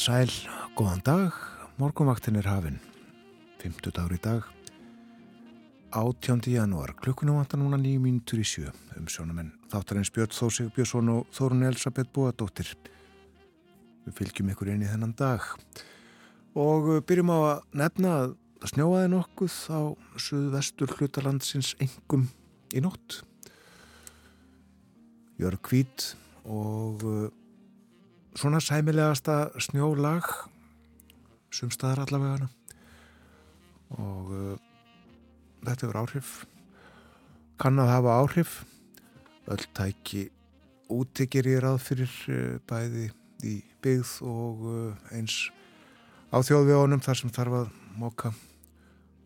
sæl, góðan dag, morgunvaktin er hafinn, 50 dagur í dag, 18. janúar, klukkunum vantar núna nýjum mínutur í sjö, um sjónamenn þáttarins Björn Þósig Björnsson og Þórun Elisabeth Bóadóttir. Við fylgjum ykkur inn í þennan dag og byrjum á að nefna að snjóaði nokkuð á suðvestur hlutalandsins engum í nótt. Jörg Kvít og svona sæmilegasta snjólag sumstaðar allavega og uh, þetta er áhrif kann að hafa áhrif. Öll tæki útikir í ráð fyrir uh, bæði í byggð og uh, eins á þjóðvegunum þar sem þarf að móka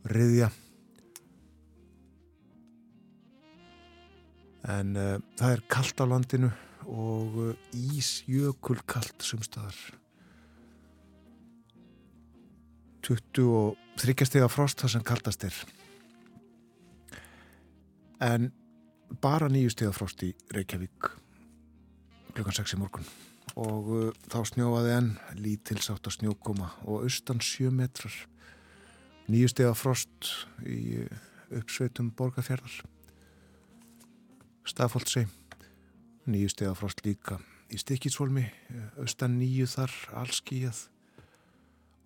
riðja en uh, það er kallt á landinu og uh, ísjökul kallt sumstaðar 23 steg af frost þar sem kallast er. En bara nýju steg af frost í Reykjavík klukkan 6 í morgun. Og uh, þá snjóaði enn lítilsátt að snjókoma og austan 7 metrar. Nýju steg af frost í uh, uppsveitum borgarfjörðar Stafóldsei nýju steg af frost líka í Stikisvolmi austan nýju þar allskíjað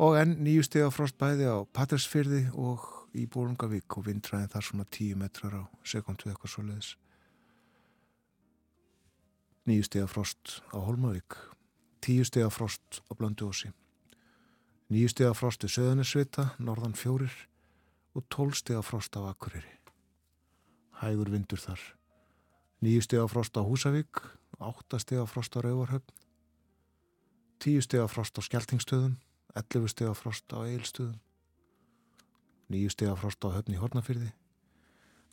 og enn nýju steg af frost bæði á Patræsfyrði og í Bólungavík og vindræðin þar svona 10 metrar á sekundu eitthvað svo leiðis nýju steg af frost á Holmavík tíu steg af frost á Blönduósi. Nýju steg af frost í Söðanesvita, norðan fjórir og tól steg af frost á Akureyri. Hægur vindur þar nýju steg af frost á Húsavík átta steg af frost á Rauvarhöfn tíu steg af frost á Skeltingstöðum 11 steg af frost á Eilstöðum nýju steg af frost á Höfn í Hornafyrði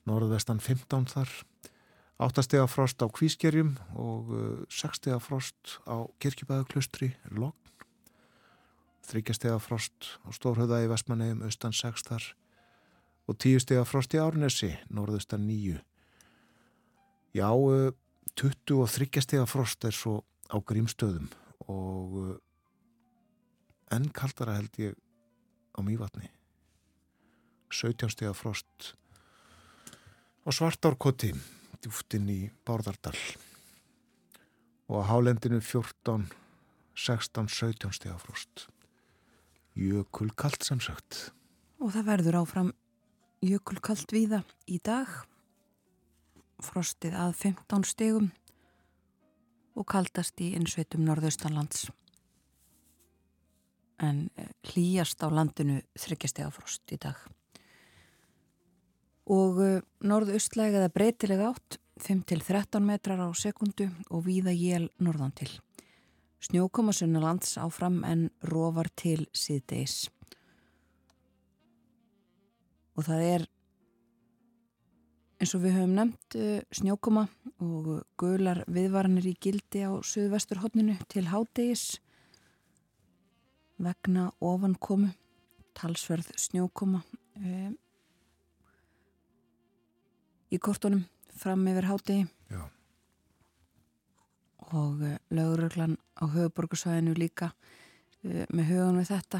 norðvestan 15 þar 8 steg af frost á Kvískerjum og 6 steg af frost á Kirkjubæðuklustri Logn 3 steg af frost á Stórhauða í Vestmannegjum austan 6 þar og 10 steg af frost í Árnesi norðustan 9 já 23 steg af frost er svo á Grímstöðum og enn kaldara held ég á Mývatni. 17 steg af frost og Svartárkoti djúftinn í Bárðardal. Og á Hálendinu 14 16, 17 steg af frost. Jökulkalt sem sagt. Og það verður áfram jökulkalt víða í dag frostið að 15 stegum og kaldast í innsveitum norðaustanlands en hlýjast á landinu þryggjastega frost í dag. Og norðaustlega eða breytilega átt 5-13 metrar á sekundu og víða jél norðan til. Snjókoma sunnalands áfram en rofar til síðdeis. Og það er eins og við höfum nefnt snjókoma og gular viðvaranir í gildi á söðvesturhóttninu til hádegis vegna ofankomu, talsverð snjókoma e, í kortunum fram yfir hátegi Já. og e, löguröglan á höfuborgarsvæðinu líka með hugan við þetta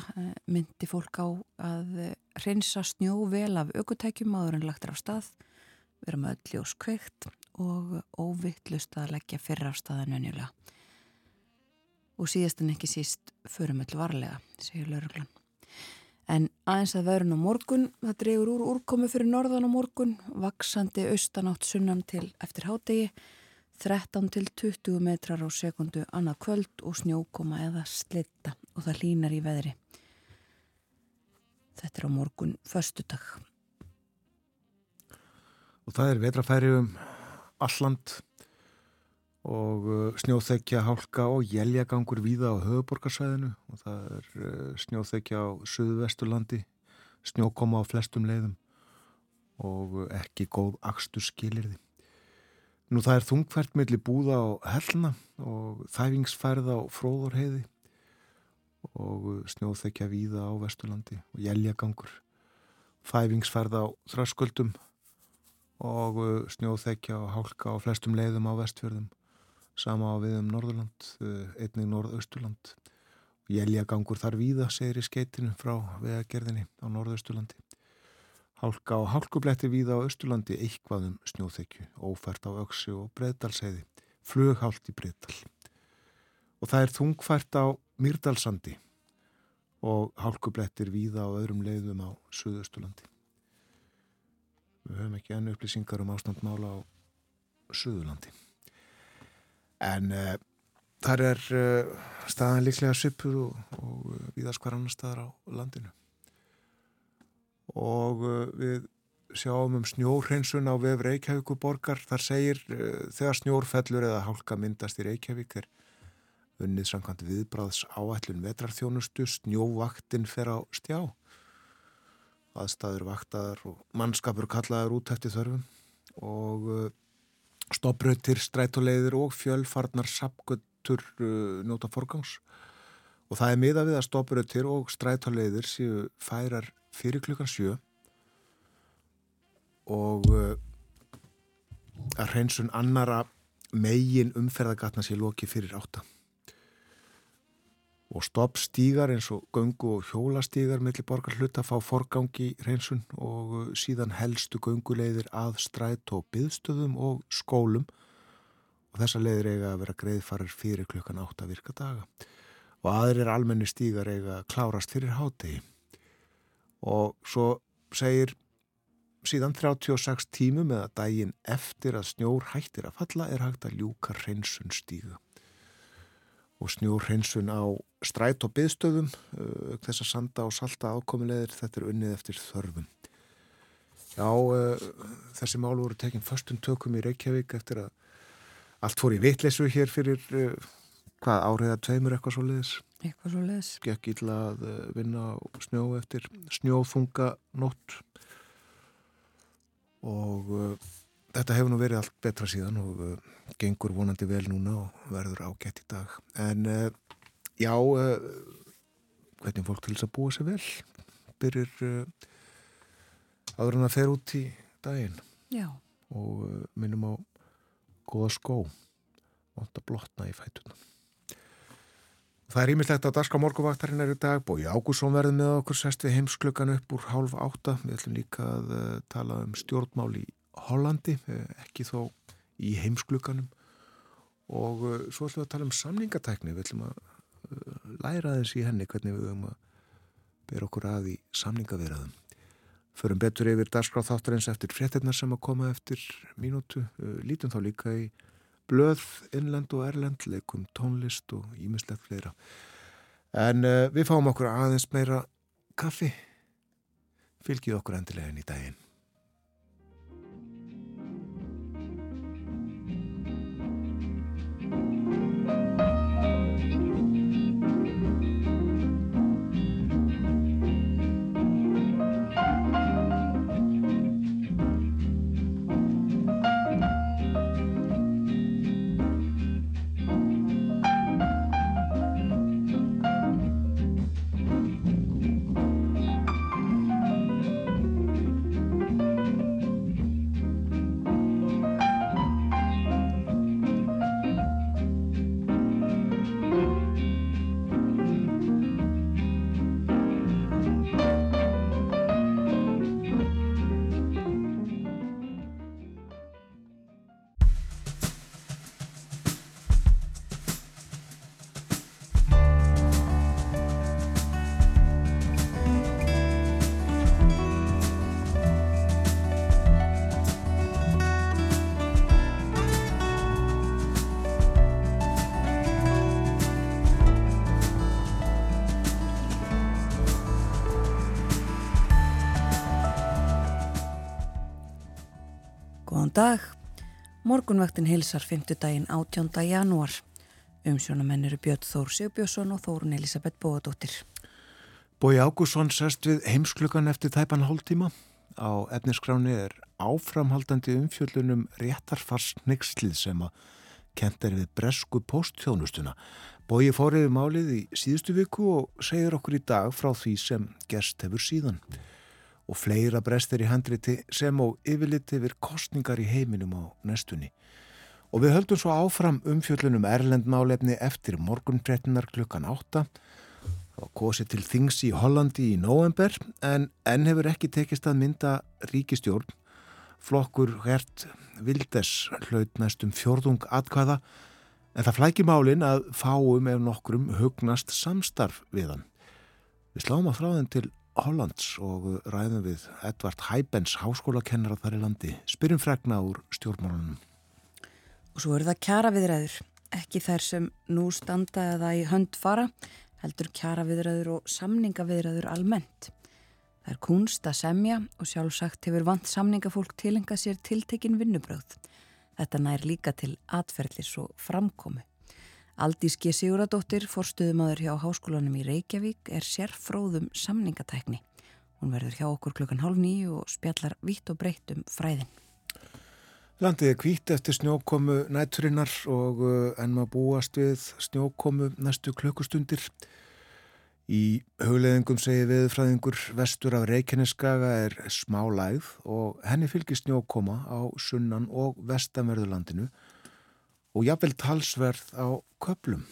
myndi fólk á að reynsa snjó vel af aukutækjum áður en lagt er af stað vera með öll ljós kveikt og óvittlust að leggja fyrra af staðan önjulega og síðast en ekki síst förum öll varlega, segir lauruglan. En aðeins að verðun á morgun, það dregur úr úrkomi fyrir norðan á morgun, vaksandi austanátt sunnan til eftir hádegi, 13 til 20 metrar á sekundu annað kvöld og snjókoma eða slitta og það línar í veðri. Þetta er á morgun förstudag. Og það er vetrafæri um alland og uh, snjóþekja, hálka og jæljagangur víða á höfuborgarsvæðinu og það er uh, snjóþekja á Suðvesturlandi, snjókoma á flestum leiðum. Og uh, ekki góð axtur skilirði. Nú það er þungfært millir búða á hellna og þæfingsfærð á fróðorheiði og snjóþekja víða á Vesturlandi og jæljagangur, þæfingsfærð á þrasköldum og snjóþekja og hálka á flestum leiðum á vestfjörðum sama á við um Norðurland, einnig Norðausturland Jæljagangur þar víða, segir í skeitinu frá vegagerðinni á norðausturlandi. Hálka og hálkubletti víða á austurlandi eitthvaðum snjóþekju, ófært á öksi og breðdalseiði, flughált í breðdal. Og það er þungfært á Myrdalsandi og hálkublettir víða á öðrum leiðum á Suðausturlandi. Við höfum ekki ennu upplýsingar um ástandmála á Suðurlandi. En uh, þar er uh, staðan líklega svipuð og, og uh, viðast hver annar staðar á landinu. Og við sjáum um snjórhreinsun á vef Reykjavíku borgar. Þar segir þegar snjórfellur eða hálka myndast í Reykjavík er unnið samkvæmt viðbráðs áætlun vetrarþjónustu, snjóvaktinn fer á stjá. Aðstæður vaktaðar og mannskapur kallaður út eftir þörfum og stopprautir, strætulegðir og fjölfarnar sapgötur uh, njóta forgangs. Og það er miða við að stopprautir og strætulegðir séu færar fyrir klukkan sjö og uh, að hreinsun annara megin umferðagatna sé loki fyrir átta og stoppstígar eins og göngu og hjólastígar mellir borgar hlut að fá forgangi reynsun og uh, síðan helstu gönguleiðir að stræt og byðstöðum og skólum. Og þessa leiðir eiga að vera greiðfarir fyrir klukkan átt að virka daga. Og aðrir almenni stígar eiga að klárast fyrir hátegi og svo segir síðan 36 tímum eða daginn eftir að snjór hættir að falla er hægt að ljúka reynsun stíga og snjór hreinsun á stræt og byðstöðum uh, þess að sanda og salta ákomilegir þetta er unnið eftir þörfum. Já, uh, þessi mál voru tekinn förstum tökum í Reykjavík eftir að allt fór í vittlesu hér fyrir uh, hvað áriða tveimur eitthvað svo leiðis eitthvað svo leiðis Gekk ítla að vinna snjó eftir snjófunga nótt. Og þetta hefur nú verið allt betra síðan og uh, gengur vonandi vel núna og verður ágætt í dag. En uh, já, uh, hvernig fólk til þess að búa sér vel byrjir uh, aður en að fer út í daginn já. og uh, minnum á goða skó og blotna í fætunum. Það er ímyndilegt að Darska morguvaktarinn er í dag, Bói Ágússon verði með okkur sest við heimsklökan upp úr hálf átta. Við ætlum líka að uh, tala um stjórnmál í Hollandi, eh, ekki þó í heimsklukanum og uh, svo ætlum við að tala um samningatækni, við ætlum að uh, læra þess í henni hvernig við höfum að bera okkur að í samningavirðaðum. Förum betur yfir dagskráð þáttarins eftir fréttinnar sem að koma eftir mínútu, uh, lítum þá líka í blöð, innlend og erlend, leikum tónlist og ímislegt fleira. En við fáum okkur aðeins meira kaffi, fylgjið okkur endilega inn í daginn. Dag. Morgunvaktin hilsar 5. daginn 18. janúar. Umsjónamenn eru Björn Þór Sigbjörnsson og Þórun Elisabeth Bóadóttir. Bói Ágússon sest við heimsklukan eftir tæpan hóltíma. Á efniskráni er áframhaldandi umfjöllunum réttarfarsnygslið sem að kent er við bresku posttjónustuna. Bói fóriði málið í síðustu viku og segir okkur í dag frá því sem gerst hefur síðan og fleira brestir í handriti sem og yfirliti yfir kostningar í heiminum á nestunni. Og við höldum svo áfram umfjöllunum Erlend málefni eftir morgunbrettinar klukkan átta Það var kosið til þings í Hollandi í november en enn hefur ekki tekist að mynda ríkistjórn. Flokkur Hert Vildes hlaut næstum fjörðung atkvæða en það flækir málinn að fáum ef nokkrum hugnast samstarf við hann. Við sláum að frá þenn til Hollands og ræðum við Edvard Hæbens háskólakennara þar í landi. Spyrjum fregna úr stjórnmálunum. Og svo eru það kjara viðræður, ekki þær sem nú standa eða í hönd fara heldur kjara viðræður og samninga viðræður almennt. Það er kunst að semja og sjálfsagt hefur vant samningafólk tilenga sér tiltekin vinnubröð. Þetta nær líka til atferðlis og framkomi. Aldís G. Siguradóttir, forstuðumadur hjá Háskólanum í Reykjavík, er sérfróðum samningatækni. Hún verður hjá okkur klukkan hálf nýju og spjallar vitt og breytt um fræðin. Landið er kvítt eftir snjókomu nætturinnar og uh, enn maður búast við snjókomu næstu klukkustundir. Í hugleðingum segir viðfræðingur vestur af Reykjaneskaga er smá læð og henni fylgir snjókoma á sunnan og vestanverðurlandinu og jafnvel talsverð á köplum.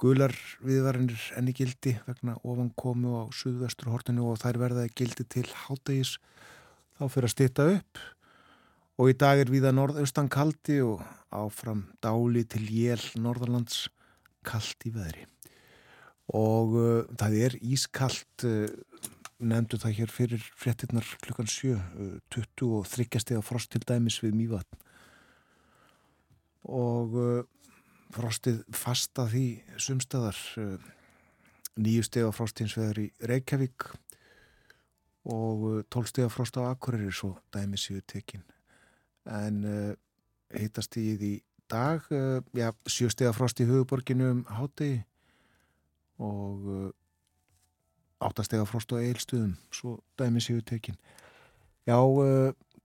Gular viðvarinir enni gildi vegna ofankomu á suðvestur hortinu og þær verða gildi til háttegis þá fyrir að stýta upp og í dag er viða norðaustan kaldi og áfram dáli til jél norðalands kaldi veðri. Og uh, það er ískalt uh, nefndu það hér fyrir frettinnar klukkan 7 uh, 23 steg af frost til dæmis við Mývatn og uh, frostið fasta því sumstaðar uh, nýju steg af frost hins vegar í Reykjavík og 12 uh, steg af frost á Akureyri svo dæmis séu tekinn en heitast í því dag já, sjöstega frost í höfuborginu um hátegi og áttastega frost á eilstuðum svo dæmi séu tekin. Já,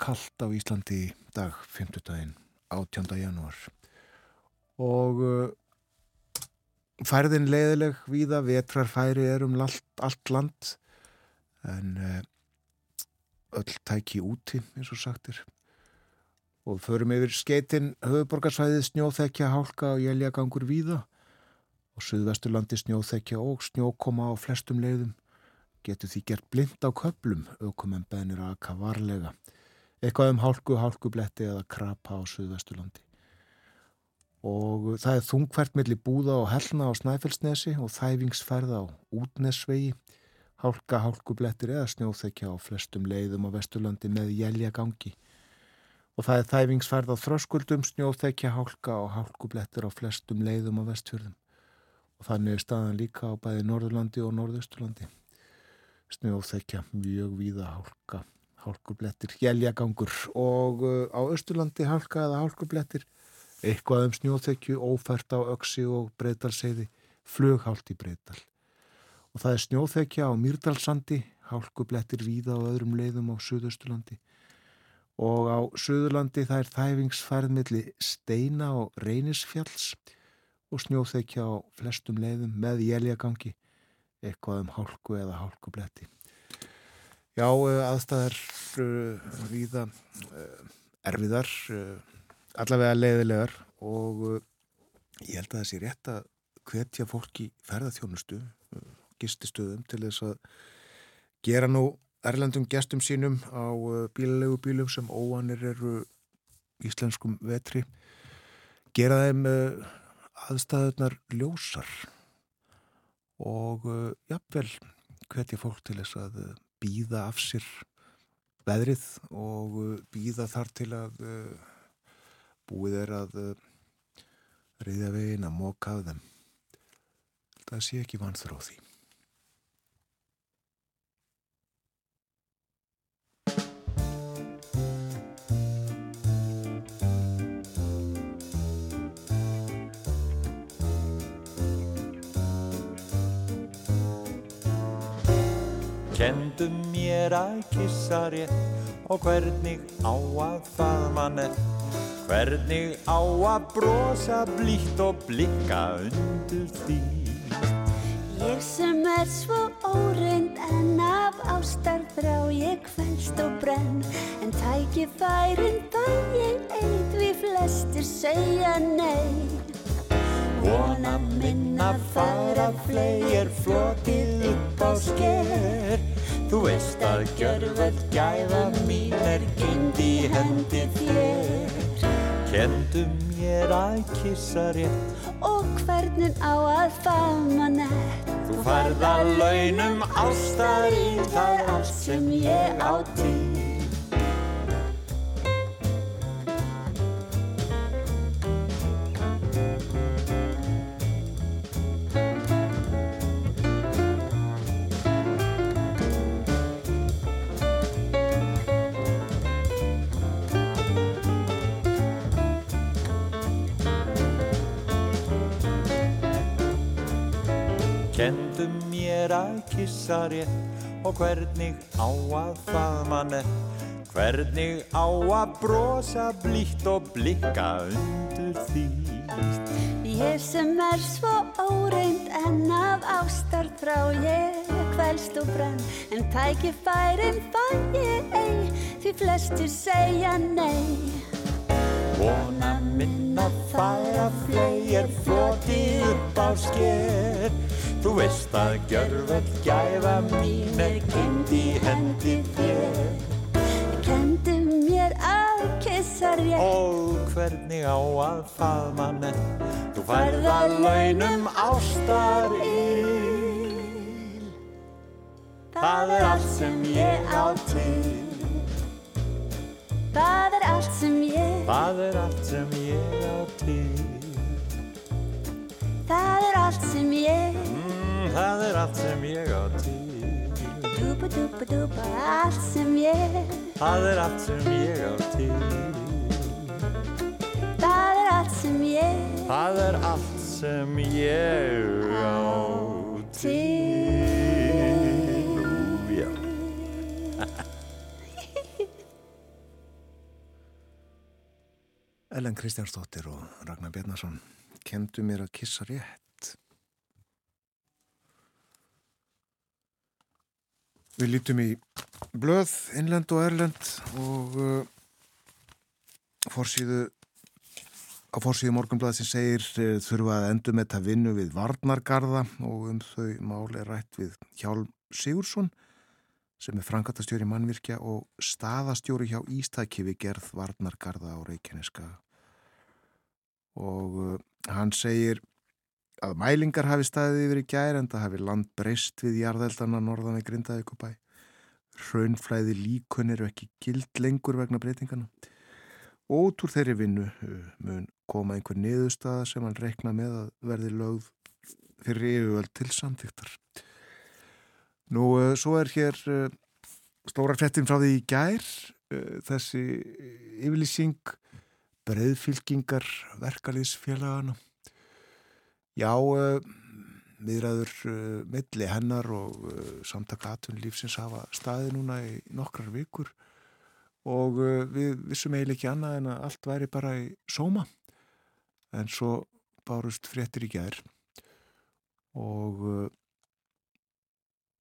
kallt á Íslandi dag, 50 daginn 18. januar og færðin leiðileg víða, vetrarfæri er um allt, allt land en öll tæki úti eins og sagtir og förum yfir skeitin höfuborgarsvæðið snjóþekja, hálka og jæljagangur víða. Og Suðvesturlandi snjóþekja og snjókoma á flestum leiðum. Getur því gert blind á köplum aukumenn bennir að akka varlega eitthvað um hálku, hálkubletti eða krapa á Suðvesturlandi. Og það er þungfært millir búða og hellna á Snæfellsnesi og þæfingsferð á útnesvegi. Hálka, hálkublettir eða snjóþekja á flestum leiðum á Vesturlandi með jæljagangi og það er þæfingsfærð á þröskuldum, snjóþekja, hálka og hálkublettir á flestum leiðum á vestfjörðum. Og þannig er staðan líka á bæði Norðurlandi og Norðausturlandi. Snjóþekja, mjög víða hálka, hálkublettir, jæljagangur og uh, á Östurlandi hálka eða hálkublettir, eitthvað um snjóþekju, ófært á Öksi og Breitalseiði, flughált í Breital. Og það er snjóþekja á Mýrdalsandi, hálkublettir víða á öðrum leiðum á Suðausturlandi og á Suðurlandi það er þæfingsfærð milli steina og reynisfjalls og snjóþekja á flestum leiðum með jæljagangi eitthvað um hálku eða hálkubletti. Já, eh, aðstæðar uh, viða uh, erfiðar, uh, allavega leiðilegar og ég held að það sé rétt að hvetja fólki ferðarþjónustu, gististöðum til þess að gera nú erlendum gestum sínum á bílalegu bílum sem óanir eru íslenskum vetri gera þeim aðstæðunar ljósar og jafnvel hvetja fólk til þess að býða af sér veðrið og býða þar til að búið er að reyðja vegin að móka af þeim. Það sé ekki vanþur á því Kendu mér að kissa rétt og hvernig á að faðma nett. Hvernig á að brosa blíkt og blikka undir því. Ég sem er svo óreind en af ástarðrá ég kvælst og brenn. En tækifærin það ég eit við flestir segja nei Vona minna fara flegir floti á sker. Þú veist að gjörföld gæfa mín er geimt í hendi þér. Kendu mér að kissa rétt. Og hvernig á að faðma nett. Þú færð að launum ástar í það allt sem ég á kissa rétt og hvernig á að faðma nett. Hvernig á að brosa blítt og blikka undur þýtt Ég sem er svo óreind en af ástar frá ég kvelst og brenn. En tækifærin fann ég ei því flestir segja nei. Vona minna færa flegir floti upp á sker Þú veist að gjörvöld gæfa mín er kind í hendi þér. Kendu mér að kissa rétt. Og hvernig á að faðma nett Þú færð að launum ástar íl Það er allt sem ég á til. Það er allt sem ég. Það er allt sem ég á til. Það er allt sem ég. Mm, Það er allt sem ég á til Dúpa dúpa dúpa allt sem ég Það er allt sem ég á til Það er allt sem ég Það er allt sem ég á til Ú, já. Ellen Kristjánsdóttir og Ragnar Bjarnason kendu mér að kissa rétt. Við lítum í blöð, innlend og erlend og uh, fórsíðu á fórsíðu morgunblað sem segir uh, þurfa að endur með þetta vinnu við Varnargarða og um þau mál er rætt við Hjálm Sigursson sem er frangatastjóri mannvirkja og staðastjóri hjá Ístæki við gerð Varnargarða á Reykjaneska. Og uh, hann segir að mælingar hafi staðið yfir í gær en það hafi land breyst við jarðeldana norðan við Grindavíkubæ hraunflæði líkun eru ekki gild lengur vegna breytingana og úr þeirri vinnu uh, mun koma einhver niðurstaða sem hann rekna með að verði lögð fyrir yfirvöld til samþyktar Nú, uh, svo er hér uh, stóra frettin frá því í gær. Þessi yfirlýsing breiðfylkingar verkalýsfélagana Já, uh, viðræður uh, milli hennar og uh, samtaka atvinnulífsins hafa staði núna í nokkrar vikur og við vissum eiginlega ekki annað en að allt væri bara í sóma. En svo bárust fréttir í gær og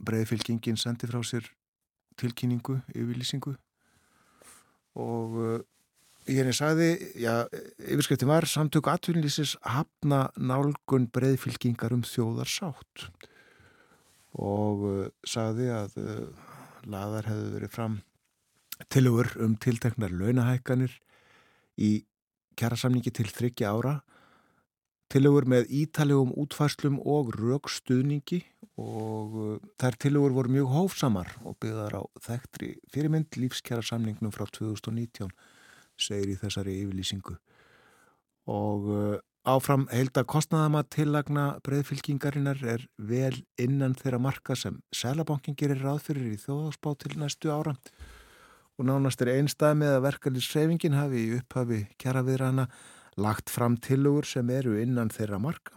breiðfylkingin sendi frá sér tilkynningu, yfirlýsingu og henni sagði, já, yfirskriftin var samtök atvinnlýsis hafna nálgun breiðfylkingar um þjóðarsátt. Og uh, sagði að uh, laðar hefðu verið fram tilugur um tilteknar launahækkanir í kjærasamningi til þryggja ára. Tilugur með ítalegum útfærslum og raukstuðningi og uh, þær tilugur voru mjög hófsamar og byggðar á þekktri fyrirmynd lífskjara samningnum frá 2019 segir í þessari yfirlýsingu. Og uh, áfram heilda kostnaðama tillagna breyðfylkingarinnar er vel innan þeirra marka sem Sælabankin gerir ráð fyrir í þjóðagsbá til næstu ára. Og nánast er einstað með að verkefnisreifingin hafi í upphafi kjara viðrana lagt fram tilugur sem eru innan þeirra marka.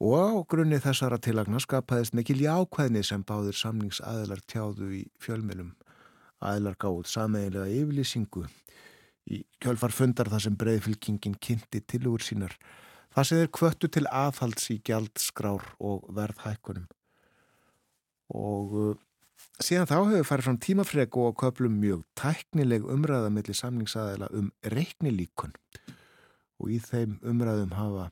Og á grunni þessara tillagna skapaðist mikil jákvæðni sem báðir samningsaðilar tjáðu í fjölmjölum aðilar gáð sameiginlega yfirlýsingu í kjölfar fundar þar sem breyðfylkingin kynnti tilugur sínar. Það þeir kvöttu til aðhalds í gjaldskrár og verðhækkunum. Og uh, síðan þá hefur farið fram tímafreg og köplum mjög tæknileg umræða mellir samningsaðila um reiknilíkun og í þeim umræðum hafa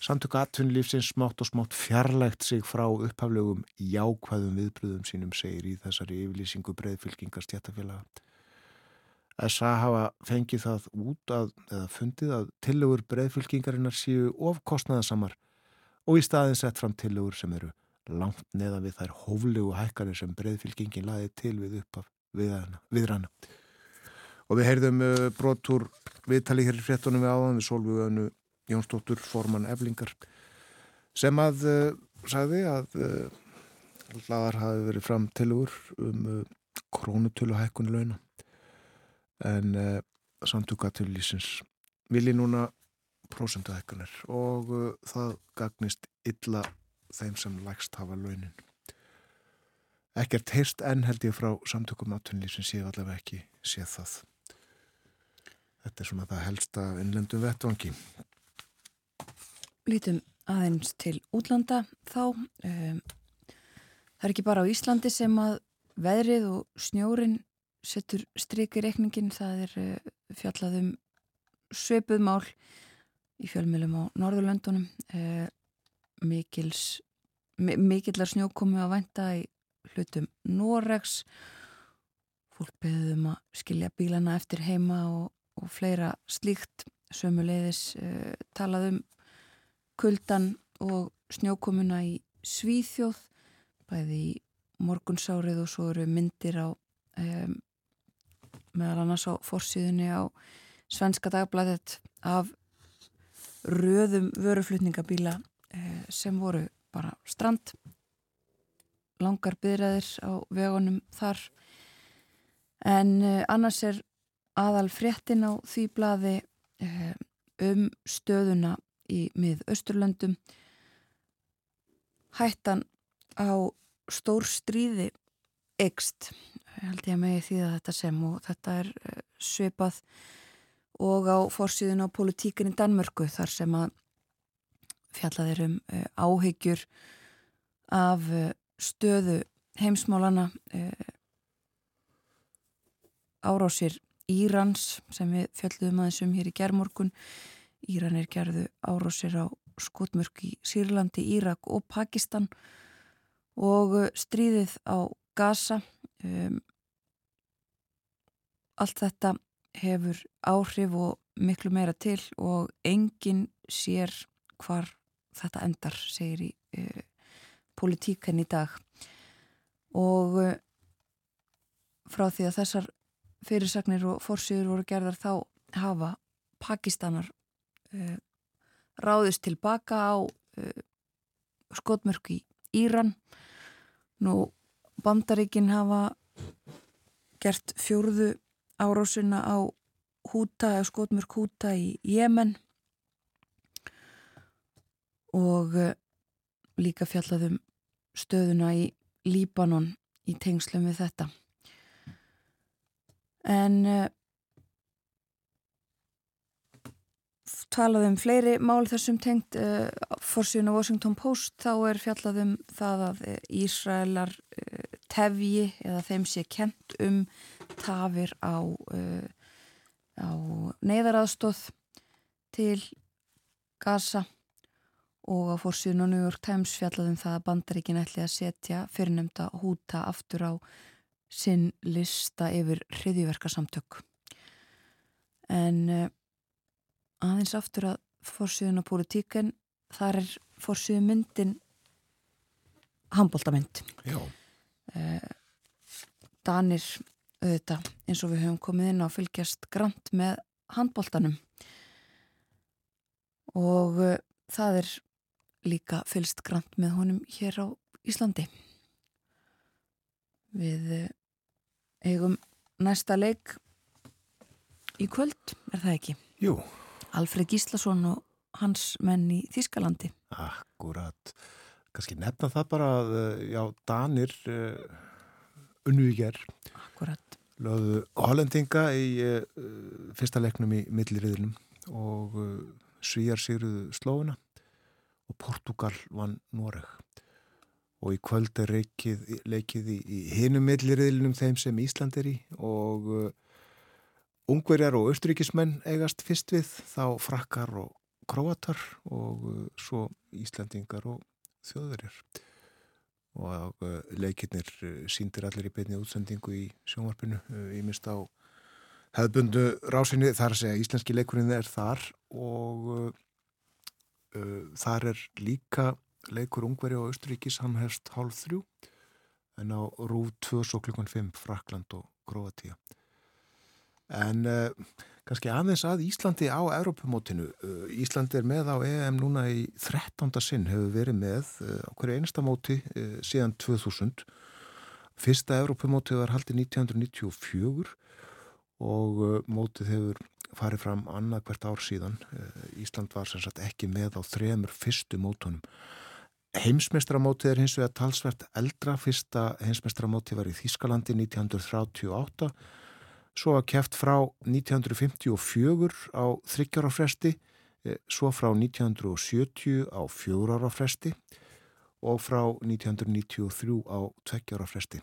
Samtök atvinnulífsins smátt og smátt fjarlægt sig frá upphaflegum jákvæðum viðbröðum sínum segir í þessari yfirlýsingu breyðfylkingar stjættafélaga. SA hafa fengið það út að, eða fundið að tillögur breyðfylkingarinnar séu ofkostnaðasamar og í staðin sett fram tillögur sem eru langt neðan við þær hóflegu hækkanir sem breyðfylkingin laði til við uppaf viðrana. Og við heyrðum uh, brotur viðtali hér í fréttunum við áðan við Solvöðinu Jónsdóttur Forman Eflingar sem að uh, sagði að uh, laðar hafi verið fram tilugur um krónutölu hækkunu launa en uh, samtuga til lýsins vilji núna prósendu hækkanir og uh, það gagnist illa þeim sem lægst hafa launin ekkert heyrst enn held ég frá samtökum átunlýsins ég allavega ekki séð það þetta er svona það helsta innlendum vettvangi Lítum aðeins til útlanda þá. Um, það er ekki bara á Íslandi sem að veðrið og snjórin setur stryk í reikningin. Það er uh, fjallaðum sveipuð mál í fjölmjölum á Norðurlöndunum. Uh, mikils, mikillar snjókomi að vænta í hlutum Noregs. Fólk beðum að skilja bílana eftir heima og, og fleira slíkt sömuleiðis uh, talaðum kuldan og snjókomuna í Svíþjóð bæði í morgunsárið og svo eru myndir á um, meðal annars á forsýðunni á Svenska dagblæðet af röðum vöruflutningabíla uh, sem voru bara strand. Langar byrjaðir á vegunum þar. En uh, annars er aðal fréttin á því blaði uh, um stöðuna í mið-austurlöndum. Hættan á stór stríði ekst held ég að megi því að þetta sem og þetta er uh, svipað og á fórsýðun á politíkin í Danmörku þar sem að fjallaðir um uh, áhyggjur af uh, stöðu heimsmálana árásir Írans sem við fjalluðum aðeins um hér í gerðmorgun Íranir gerðu árásir á skotmörk í Sýrlandi, Írak og Pakistan og stríðið á Gaza. Um, allt þetta hefur áhrif og miklu meira til og enginn sér hvar þetta endar, segir í uh, politíkan í dag. Og uh, frá því að þessar fyrirsagnir og fórsýður voru gerðar þá hafa Pakistanar uh, ráðist tilbaka á skotmörk í Íran nú bandaríkin hafa gert fjórðu árásuna á húta skotmörk húta í Jemen. Og uh, líka fjallaðum stöðuna í Líbanon í tengslum við þetta. En talað um fleiri mál þessum tengt uh, fórsíðun á Washington Post þá er fjallað um það að Ísraelar uh, tefji eða þeim sé kent um tafir á, uh, á neyðaraðstóð til Gaza og á fórsíðun á New York Times fjallað um það að bandaríkin ætli að setja fyrirnemda húta aftur á sinn lista yfir hriðjverkasamtök en aðeins aftur að fórsíðun á politíken þar er fórsíðun myndin handbóltamynd eh, Danir auðvitað eins og við höfum komið inn á fylgjast grant með handbóltanum og uh, það er líka fylgst grant með honum hér á Íslandi við uh, eigum næsta leik í kvöld, er það ekki? Jú Alfred Gíslason og hans menn í Þískalandi. Akkurat. Kanski nefna það bara að, eh, já, Danir uh, unnu í gerð. Akkurat. Löðu hollendinga í uh, fyrsta leiknum í milliriðlum og uh, Svíjar sigruðu Slóina og Portugal vann Noreg. Og í kvöld er leikið, leikið í, í hinum milliriðlunum þeim sem Ísland er í og Ungverjar og austríkismenn eigast fyrst við þá frakkar og Kroatar og uh, svo Íslandingar og þjóðverjar og uh, leikirnir uh, síndir allir í beinni útsendingu í sjónvarpinu í mist á hefðbundu rásinni. Þar að segja íslenski leikurinn er þar og uh, uh, þar er líka leikur Ungveri og Östuríkis hann hefst hálf þrjú en á rúf 2 svo klukkan 5 Frakland og Kroatia en uh, kannski aðeins að Íslandi á Europamótinu uh, Íslandi er með á EM núna í 13. sinn hefur verið með uh, á hverju einasta móti uh, síðan 2000 fyrsta Europamóti var haldið 1994 og mótið hefur farið fram annað hvert ár síðan. Ísland var sem sagt ekki með á þremur fyrstu mótunum. Heimsmestramótið er hins vegar talsvert eldra. Fyrsta heimsmestramótið var í Þískalandi 1938 svo var kæft frá 1954 á þryggjára fresti eh, svo frá 1970 á fjórar á fresti og frá 1993 á tveggjára fresti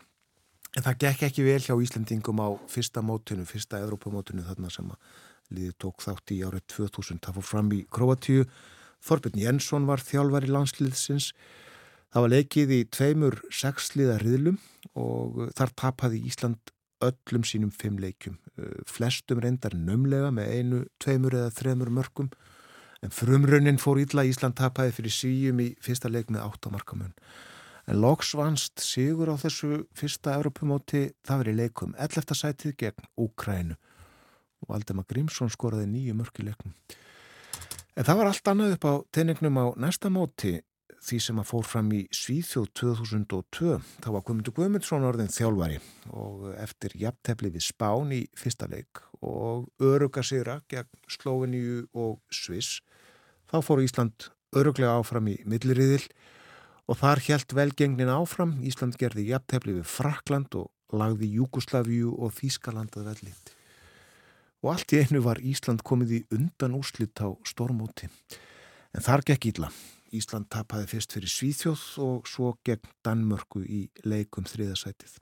En það gekk ekki vel hjá Íslandingum á fyrsta mótunu, fyrsta Evrópamótunu þarna sem að liði tók þátt í árið 2000. Það fór fram í Kroatíu. Þorbjörn Jensson var þjálfar í landsliðsins. Það var leikið í tveimur sexliða riðlum og þar tapaði Ísland öllum sínum fimm leikum. Flestum reyndar nömlega með einu, tveimur eða þremur mörgum. En frumrunnin fór Ídla Ísland tapaði fyrir síjum í fyrsta leik með áttamarkamun. En loks vannst sigur á þessu fyrsta Europamóti, það verið leikum 11. sætið gegn Úkrænu og Valdemar Grímsson skoraði nýju mörki leikum. En það var allt annað upp á teiningnum á næsta móti því sem að fór fram í Svíþjóð 2002. Það var Guðmundur Guðmundsson orðin þjálfari og eftir jafntefni við Spán í fyrsta leik og öruga sigra gegn Slóveníu og Sviss. Þá fór Ísland öruglega áfram í milliriðil og þar helt velgengnin áfram. Ísland gerði jafntefni við Frakland og lagði Júkoslavíu og Þískaland að velli. Og allt í einu var Ísland komið í undan úrslitt á stormóti. En þar gekk ílla. Ísland tapaði fyrst fyrir Svíþjóð og svo gegn Danmörku í leikum þriðasætið.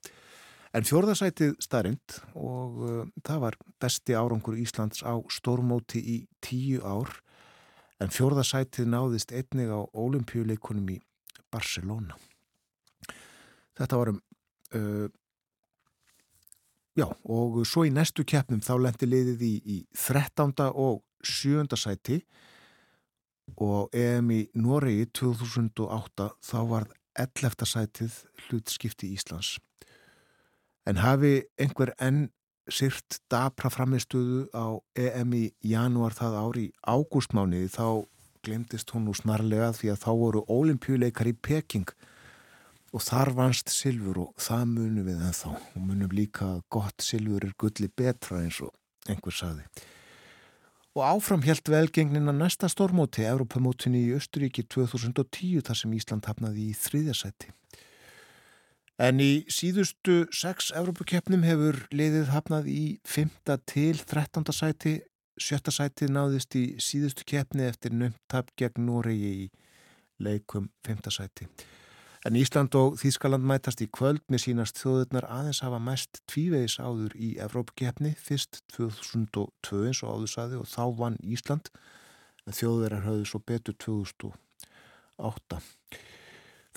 En fjórðasætið starrend og uh, það var besti árangur Íslands á stormóti í tíu ár en fjórðasætið náðist einnig á olimpíuleikunum í Barcelona. Þetta varum, uh, já, og svo í næstu keppnum þá lendi liðið í, í 13. og 7. sæti og EM í Noregi 2008 þá var 11. sætið hlutskipti Íslands. En hafi einhver enn sýrt dapra framistuðu á EM í janúar það ári í ágústmániði þá glemtist hún nú snarlega því að þá voru ólimpjuleikar í Peking og þar vannst Silfur og það munum við ennþá og munum líka gott Silfur er gulli betra eins og einhver saði. Og áfram helt velgengnin að næsta stormóti, Europamótinni í Östuríki 2010 þar sem Ísland hafnaði í þriðjasæti. En í síðustu sex Europakefnum hefur liðið hafnað í 5. til 13. sæti Sjötta sætið náðist í síðustu keppni eftir nömtap gegn Noregi í leikum femta sæti. En Ísland og Þískaland mætast í kvöld. Með sínast þjóðurnar aðeins hafa mest tvívegis áður í Evrópkeppni fyrst 2002 eins og áður saði og þá vann Ísland. En þjóðverðar höfðu svo betur 2008.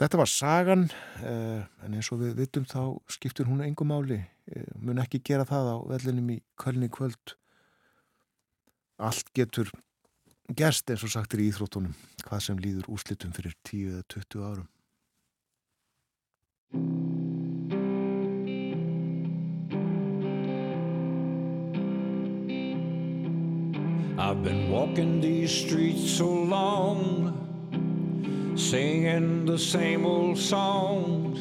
Þetta var sagan eh, en eins og við vitum þá skiptur hún engum máli, eh, mun ekki gera það á vellinum í Kölni kvöld. Allt getur gerst eins og sagtir í Íþróttunum hvað sem líður úslitum fyrir 10 eða 20 árum I've been walking these streets so long Singing the same old songs.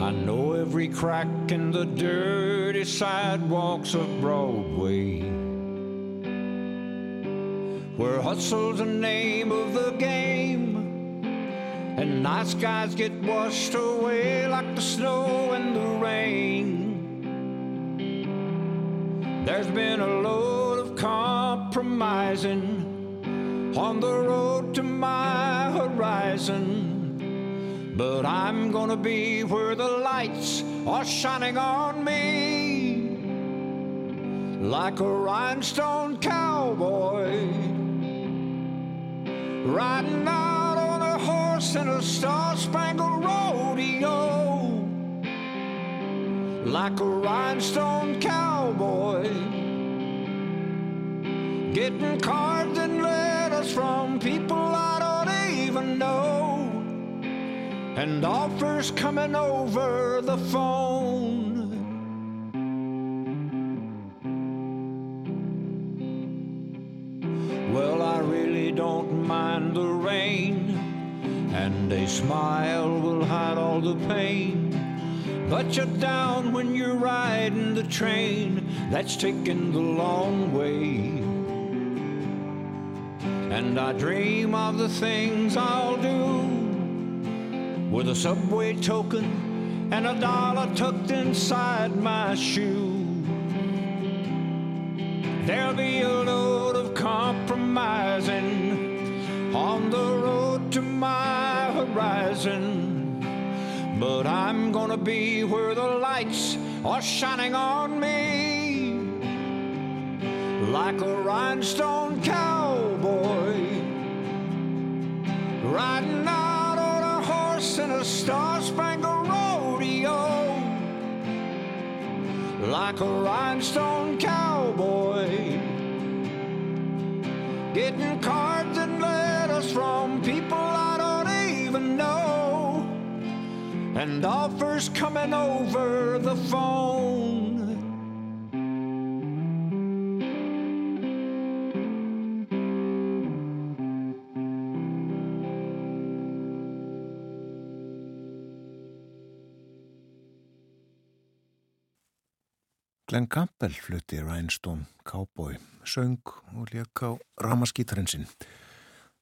I know every crack in the dirty sidewalks of Broadway where hustle's the name of the game, and night skies get washed away like the snow and the rain. There's been a load of compromising on the road to my horizon, but I'm gonna be where the lights are shining on me. Like a rhinestone cowboy. Riding on horse in a star-spangled rodeo, like a rhinestone cowboy, getting cards and letters from people I don't even know, and offers coming over the phone. Well, I really don't mind the rain, and a smile will hide all the pain. But you're down when you're riding the train that's taking the long way. And I dream of the things I'll do with a subway token and a dollar tucked inside my shoe. There'll be I'm gonna be where the lights are shining on me. Like a rhinestone cowboy. Riding out on a horse in a star-spangled rodeo. Like a rhinestone cowboy. Getting cards and letters from people and offers coming over the phone Glenn Campbell flutti Rhinestone Cowboy, söng og lék á ramaskítarinn sinn.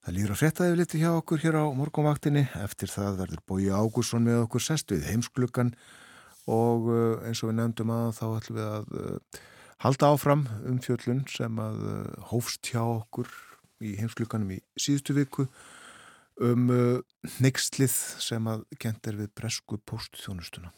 Það líður að fréttaði liti hjá okkur hér á morgunvaktinni. Eftir það verður Bói Ágússon með okkur sest við heimsklukkan og uh, eins og við nefndum að þá ætlum við að uh, halda áfram um fjöllun sem að uh, hófst hjá okkur í heimsklukkanum í síðustu viku um neykslið sem að kent er við presku postþjónustuna.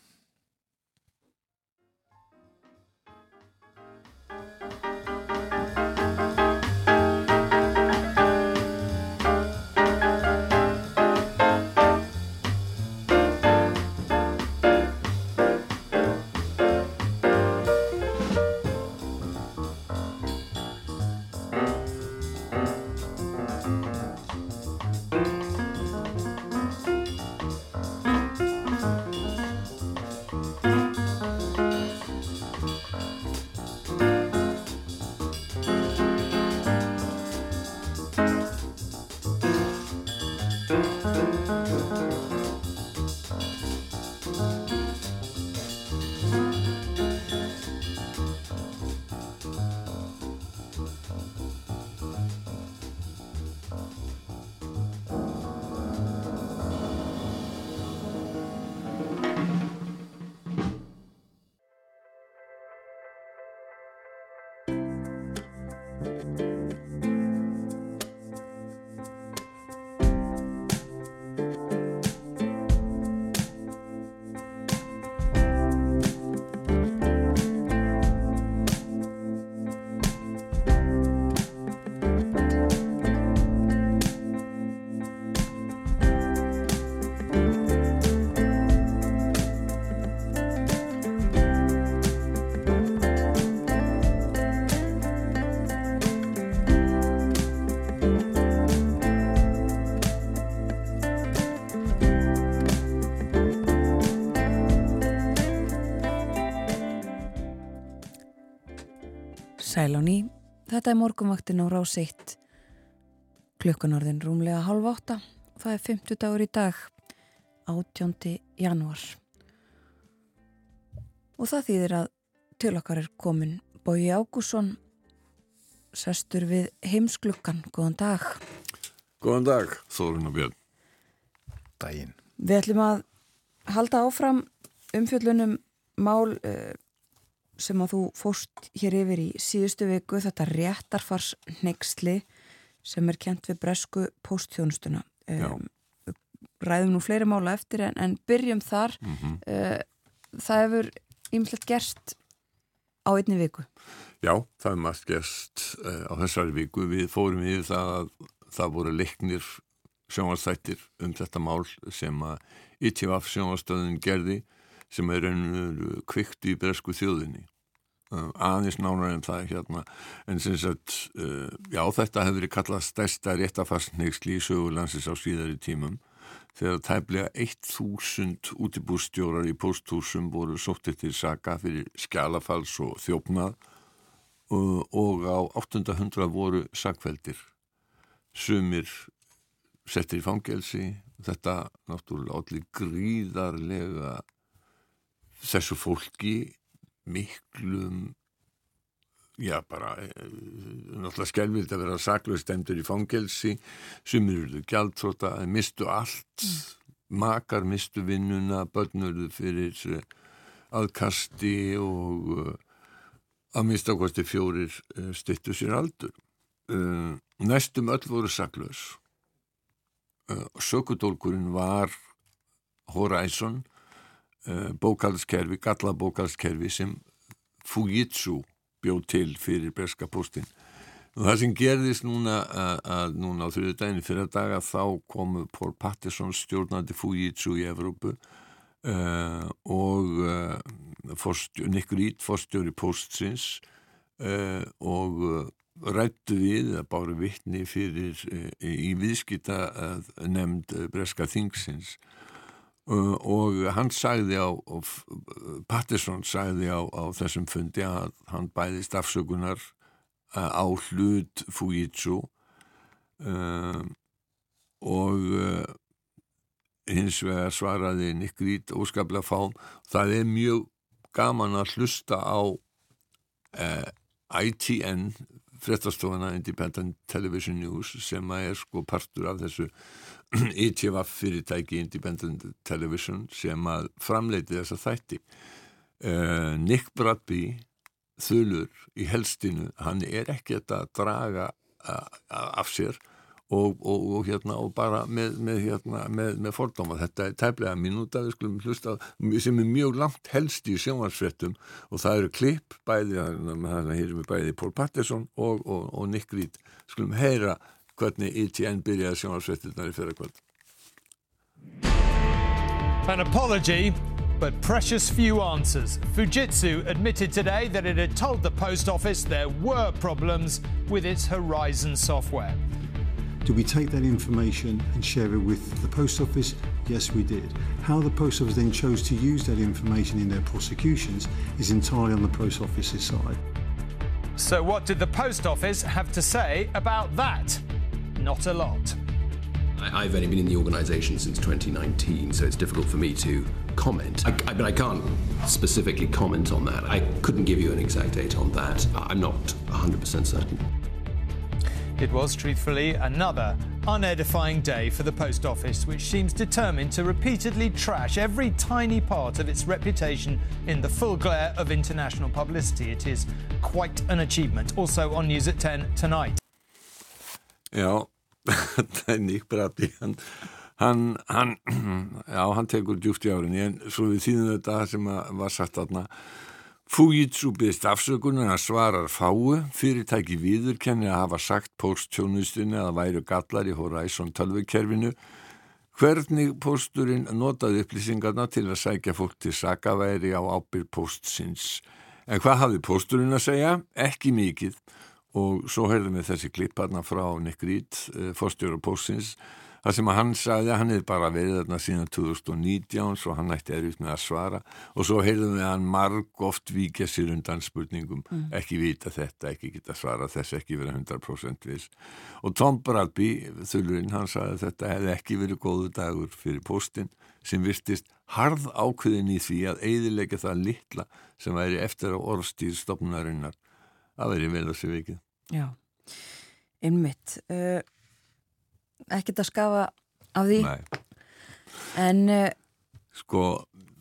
Þetta er morgunvaktin á rás 1 klukkanorðin rúmlega halv átta og það er 50 dagur í dag 18. janúar og það þýðir að til okkar er komin Bói Ágússon sestur við heimsklukkan, góðan dag Góðan dag, Þórun og Björn. Dægin. Við ætlum að halda áfram umfjöllunum mál uh, sem að þú fóst hér yfir í síðustu viku, þetta réttarfars neyksli sem er kent við bresku póstþjónustuna. Um, ræðum nú fleiri mála eftir en, en byrjum þar. Mm -hmm. uh, það hefur ýmslegt gerst á einni viku. Já, það er margt gerst uh, á þessari viku. Við fórum yfir það að það voru leiknir sjónastættir um þetta mál sem að ITVF sjónastöðun gerði sem er ennur kvikt í bresku þjóðinni. Uh, aðeins nánar en það hérna. En sem sagt, uh, já þetta hefur verið kallað stærsta réttafarsnegsli í sögurlansis á síðari tímum þegar tæplega 1000 útibúrstjórar í posthúsum voru sóttið til saka fyrir skjálafals og þjófnað og á 800 voru sakveldir sumir settir í fangelsi þetta náttúrulega allir gríðarlega þessu fólki miklum já bara e, náttúrulega skelvild að vera saklaust endur í fangelsi sumir eruðu gjaldtróta mistu allt. Mm. makar mistu vinnuna, börnurðu fyrir eh, aðkasti og uh, að mista kosti fjórir uh, stittu sér aldur. Næstum öll voru saklaus. Sökudólkurinn var Horizon uh, galla bókalskerfi sem Fujitsu bjóð til fyrir Berska postin og það sem gerðist núna að, að núna á þrjöðu daginn fyrir að daga þá komu Pól Patterson stjórnandi Fujitsu í Evrópu uh, og uh, Nick Reed fórstjóri postsins og rættu við að báru vittni fyrir í viðskita nefnd Breska Þingsins. Uh, og hann sagði á Patterson sagði á, á þessum fundi að hann bæðist afsökunar uh, á hlut Fujitsu uh, og uh, hins vegar svaraði Nick Reed óskaplega fám það er mjög gaman að hlusta á uh, ITN fréttastofana Independent Television News sem er sko partur af þessu ITVF fyrirtæki Independent Television sem að framleiti þessa þætti. Uh, Nick Bradby þulur í helstinu hann er ekki að draga af sér og, og, og, hérna, og bara með, með, hérna, með, með fordóma. Þetta er tæplega minúta við skulum hlusta sem er mjög langt helst í sjónvarsfrettum og það eru klipp bæði að hér er bæði Pól Patterson og Nick Reed. Skulum heyra hvernig ITN byrjaði sjónarsvettirnar í fyrra kvöld. An apology, but precious few answers. Fujitsu admitted today that it had told the post office there were problems with its Horizon software. Did we take that information and share it with the post office? Yes, we did. How the post office then chose to use that information in their prosecutions is entirely on the post office's side. So, what did the post office have to say about that? Not a lot. I've only been in the organisation since 2019, so it's difficult for me to comment. I, I, but I can't specifically comment on that. I couldn't give you an exact date on that. I'm not 100% certain. It was, truthfully, another unedifying day for the post office, which seems determined to repeatedly trash every tiny part of its reputation in the full glare of international publicity. It is quite an achievement. Also on News at 10 tonight. Já, þetta er Nick Bradley hann, hann, hann já, hann tekur djúft í árinni en svo við þýðum þetta sem var sagt aðna Fujitsu byrst afsökunar að svarar fáu. Fyrirtæki viðurkenni að hafa sagt posttjónustinni að væru gallar í Horizon 12-kerfinu hvernig posturinn notaði upplýsingarna til að sækja fólk til sakaværi á ábyrg postsins en hvað hafði posturinn að segja? Ekki mikið og svo heyrðum við þessi klipp hérna frá Nick Reed, eh, fórstjóru Pósins það sem hann sagði að hann er bara verið þarna síðan 2019 svo hann ætti erfitt með að svara. Og svo heyrðum við að hann marg oft vikja sér undan spurningum, mm. ekki vita þetta ekki geta svara þess, ekki vera 100% viss. Og Tom Bradby þulurinn, hann sagði að þetta hefði ekki verið góðu dagur fyrir Póstin sem virtist harð ákveðin í því að eidilega það litla sem væri eftir á orðstýr stopnarinnar að veri vel að sé vikið Já, innmitt uh, ekkert að skafa af því. Nei. en uh, sko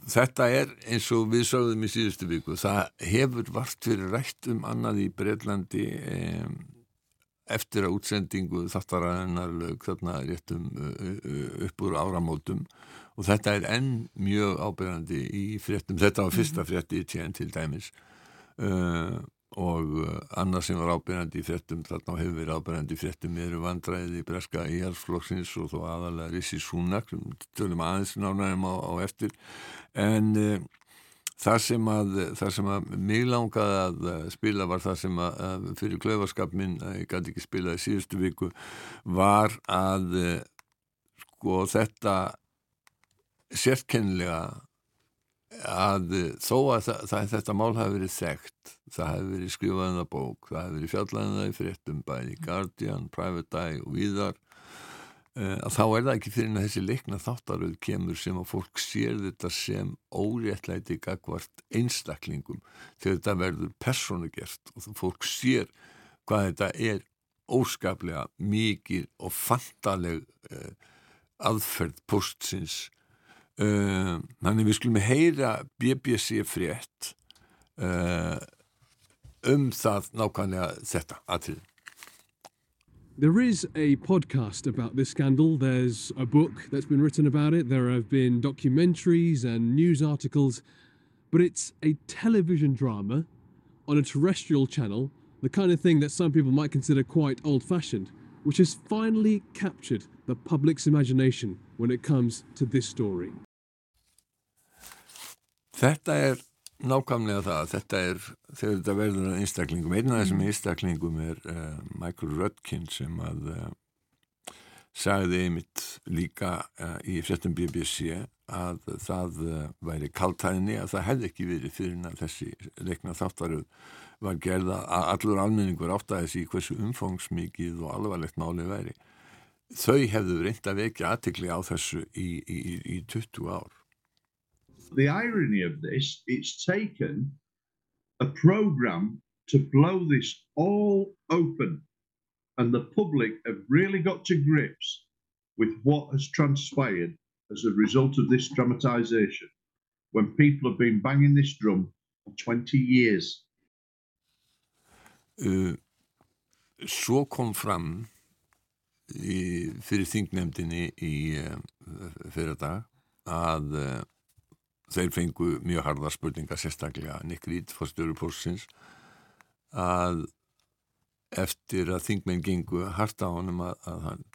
þetta er eins og við sögðum í síðustu viku það hefur vart fyrir rætt um annað í Breitlandi um, eftir að útsendingu þattaraðinar lög þarna réttum uh, upp úr áramótum. Og þetta er enn mjög ábyrgandi í fréttum, þetta var fyrsta mhm. frétti í tjén til dæmis. Og og uh, annað sem var ábyrjandi í frettum þarna hefur verið ábyrjandi í frettum eru vandræði breska íhalsflokksins og þó aðalega Rissi Súnak tölum aðeins nánaðum á, á eftir. En uh, það sem að það sem að mig langaði að uh, spila var það sem að, að fyrir klöfarskap minn að ég gæti ekki spila í síðustu viku var að uh, sko þetta sérkennilega að þó að það, það, þetta mál hafi verið þekkt, það hafi verið skrifaðið að bók, það hafi verið fjallaðið að fréttum bæði Guardian, Private Eye og víðar eh, að þá er það ekki fyrir að þessi leikna þáttaröð kemur sem að fólk sér þetta sem óréttlæti gagvart einstaklingum þegar þetta verður personugert og fólk sér hvað þetta er óskaplega mikið og fantaleg eh, aðferð postsins Uh, þannig við skulum heyra BBC frétt uh, um það nákvæmlega þetta. There is a podcast about this scandal. There's a book that's been written about it. There have been documentaries and news articles. But it's a television drama on a terrestrial channel, the kind of thing that some people might consider quite old fashioned, which has finally captured the public's imagination when it comes to this story. Þetta er nákvæmlega það, þetta er þegar þetta verður að einstaklingum, einn af þessum einstaklingum er uh, Michael Rudkin sem að uh, sagði einmitt líka uh, í frettum BBC að það væri kaltæðinni að það hefði ekki verið fyrir að þessi leikna þáttaröð var gerða að allur almenningur áttaði þessi hversu umfangsmikið og alvarlegt málið væri. Þau hefðu reynd að vekja aðtikli á þessu í, í, í 20 ár. the irony of this, it's taken a program to blow this all open, and the public have really got to grips with what has transpired as a result of this dramatization when people have been banging this drum for 20 years. Uh, svo kom fram í, fyrir þingnefndinni í uh, fyrir dag að uh, þeir fengu mjög harða spurninga sérstaklega Nick Reed fórstjóru pósins að eftir að þingmenn gengu harta á honum að, að hann,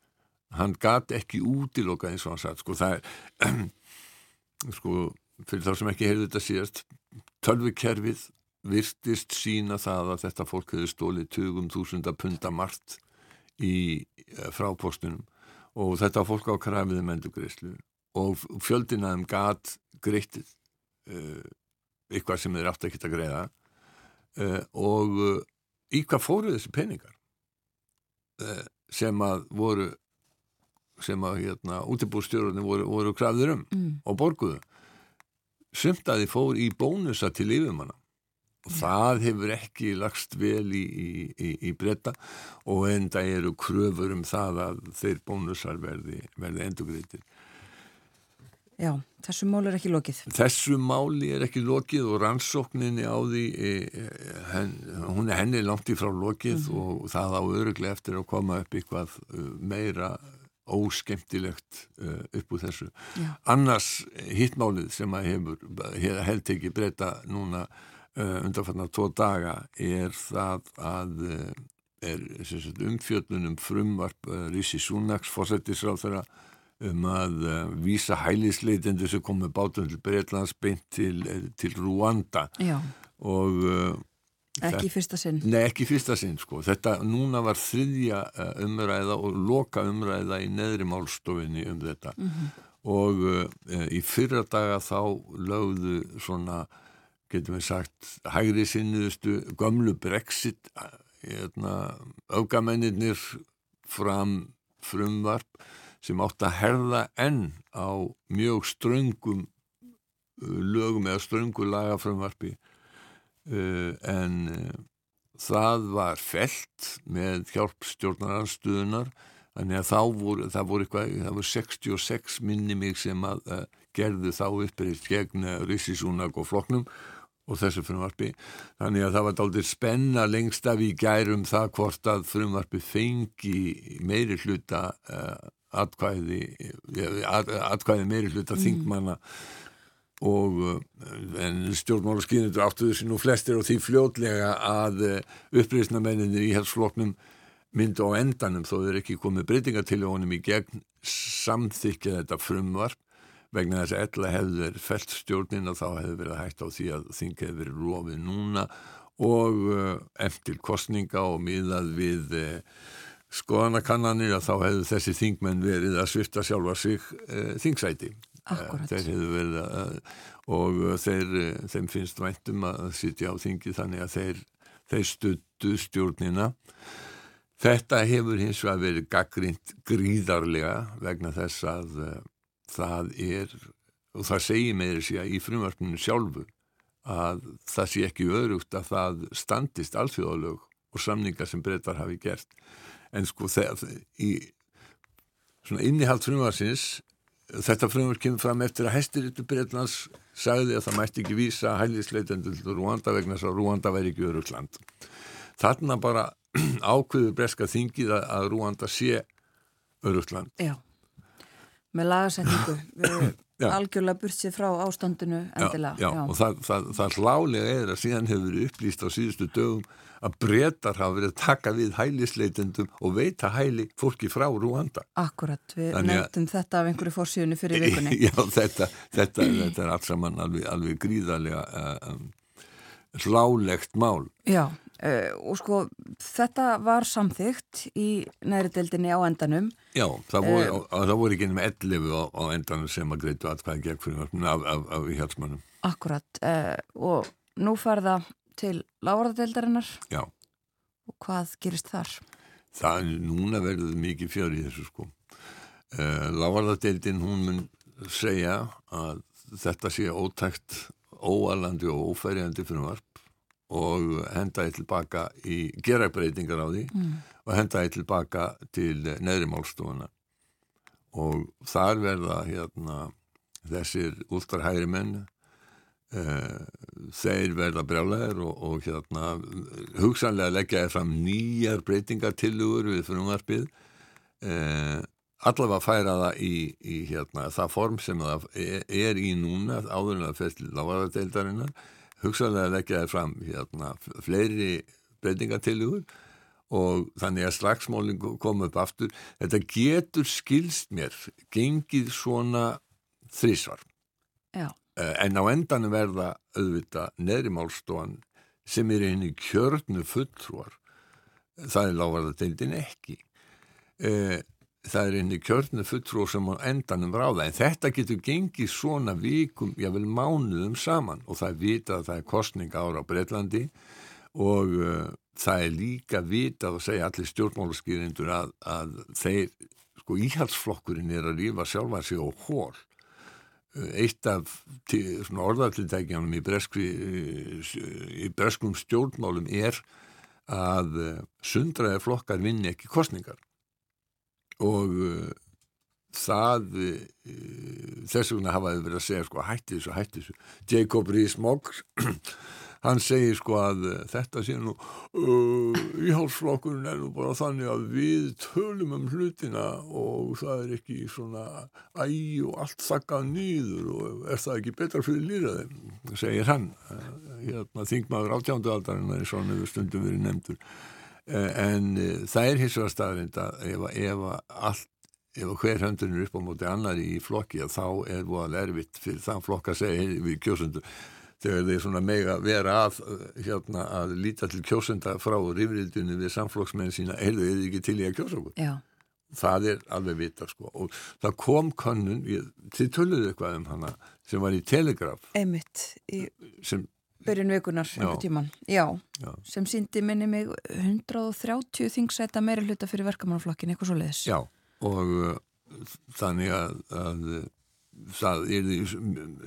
hann gat ekki útiloka eins og hann satt sko það er sko fyrir þá sem ekki heyrðu þetta síðast tölvikerfið virtist sína það að þetta fólk hefur stólið 20.000 punta margt í eh, frápostunum og þetta fólk á krafiðum endugreislu og fjöldinaðum gat greittið uh, eitthvað sem þeir átt að greiða. Uh, og uh, í hvað fóru þessi peningar? Sem að voru sem að hérna útibúrstjórunni voru, voru krafður um mm. og borguðu. Sumt að þið fór í bónusa til og það hefur ekki lagst vel í, í, í, í breyta og enda eru kröfur um það að þeir bónusar verði, verði endugreitir Já, þessu máli er ekki lokið. Þessu máli er ekki lokið og rannsókninni á því, e, e, henn, hún er henni langt í frá lokið mm -hmm. og það á öruglega eftir að koma upp eitthvað e, meira óskemtilegt uh, upp úr þessu. Já. Annars hittmálið sem að hefur held ekki breyta núna undanfarnar tvo daga er það að uh, er umfjöldunum frumvarp Rísi Súnaks fórsættisráð þeirra um að uh, vísa hælisleitendur sem komið bátum til Breitlands beint til, eh, til Rwanda Já. og uh, ekki í fyrsta sinn Nei, ekki í fyrsta sinn sko þetta núna var þriðja uh, umræða og loka umræða í neðri málstofinni um þetta mm -hmm. og í fyrra daga þá lögðu svona getum við sagt hægri sinniðustu gömlu brexit hérna, augamennir fram frumvarp sem átt að herða enn á mjög ströngum uh, lögum eða ströngu lagafrömmarpi uh, en uh, það var felt með hjálp stjórnaranstöðunar þannig að þá voru, voru eitthvað, voru 66 minni mig sem að uh, gerðu þá upprýtt gegn Rissisúnag og Floknum og þessu frumvarpi. Þannig að það var aldrei spenna lengst af í gærum það hvort að frumvarpi fengi meiri hluta uh, atkvæði atkvæði meiri hluta mm. þingmanna. Og en stjórnmálaskýnendur áttuðu sér nú flestir og því fljótlega að uppreysna menninir í helsfloknum myndu á endanum þó þeir ekki komið breytinga til honum í gegn samþykja þetta frumvarp vegna þess að ella hefur felt stjórnin og þá hefur verið hægt á því að þing hefur verið lofið núna og eftir kostninga og miðað við skoðanakannanir að þá hefur þessi þingmenn verið að svifta sjálfa sig þingsæti. Akkurat. Þeir hefur verið að, og þeir, þeim finnst væntum að sitja á þingi þannig að þeir, þeir stuttu stjórnina. Þetta hefur hins vegar verið gaggrínt gríðarlega vegna þess að það er, og það segir sig að í frumvarpinu sjálfu að það sé ekki öðrugt að það standist alþjóðalög og samningar sem breytar hafi gert. En sko þegar í svona innihald frumvarsins þetta frumvars kemur fram eftir að hæstirittu Breitlands sagði að það mætti ekki vísa hælisleitendur til Rúanda vegna þess að Rúanda væri ekki örugt land. Þarna bara ákveður breska þingið að Rúanda sé örugt land. Já, með lagasetningu við algjörlega burtsið frá ástandinu endilega. Já, já. og það, það, það hlálega er að síðan hefur verið upplýst á síðustu dögum að brettar hafa verið að taka við hælisleitendum og veita hæli fólki frá Rúanda. Akkurat, við nefndum þetta af einhverju fórsíðunni fyrir vikunni. Já, þetta, þetta, þetta er allt saman alveg, alveg gríðarlega um, hlálegt mál. Já, uh, og sko þetta var samþygt í næri deildinni á endanum. Já, það voru, uh, það voru ekki ennum 11 á, á endanum sem að greitu aðkvæði gegn fyrir af, af, af hjálpsmannum. Akkurat, uh, og nú farða til lávarðadeildarinnar Já. og hvað gerist þar? Það núna verður mikið fjör í þessu sko. Lávarðadeildin hún mun segja að þetta sé ótækt, óalandi og ófæriandi frumvarp og henda ég tilbaka í gerabreitingar á því mm. og henda ég tilbaka til neðri málstofuna og þar verða hérna þessir últarhæri menn Uh, þeir verða brjálæðir og, og hérna hugsanlega leggja þér fram nýjar breytingartillugur við frumvarpið uh, allavega færa það í, í hérna, það form sem það er, í núna áður en það fyrst lávarðardeildarinnar hugsanlega leggja þér fram hérna, fleiri breytingartillugur og þannig að slagsmálinn kom upp aftur. Þetta getur skilst mér gengið svona þrísvar Já. En á endanum verða auðvita neðrimálstofan sem er einu kjörnu fulltrúar. Það er lávarðadeildin ekki það er einu kjörnu fulltrúar sem á endanum ráða en þetta getur gengið svona vikum, jável mánuðum saman. Og það er vita að það er kostning ára á Breitlandi og uh, það er líka vita að segja allir stjórnmálaskýrindur að, að þeir, sko íhalsflokkurinn er að rífa sjálfa sig á hól eitt af orðarlítækjanum í, í breskum stjórnmálum er að sundraði flokkar vinni ekki kostningar og uh, það uh, þess vegna hafaði verið að segja sko hætti þessu, hætti þessu. Jacob Rees-Mogg hann segir sko að þetta sé nú uh, íhálsflokkurinn er nú bara þannig að við tölum um hlutina og það er ekki svona æg og allt þakkað nýður og er það ekki betra fyrir lýraði segir hann. Hérna, þingmaður átjándu aldarinn er svona stundum verið nefndur en það er hins vegar staðrind að ef, ef allt ef hver höndun er upp á móti annari í flokki þá er það erfitt fyrir þann flokk að segja við kjósundur þegar þeir svona mega vera að hérna að líta til kjósenda frá rifrildunni við samflokksmenn sína heyrðu þið ekki til í að kjósa okkur Já. það er alveg vita sko og það kom kannun, þið töluðu eitthvað um hana sem var í Telegraf einmitt í sem, byrjun vikunar sem síndi minni mig 130 þingsæta meiri hluta fyrir verkamannaflokkin, eitthvað svo leiðis Já, og uh, þannig að, að það er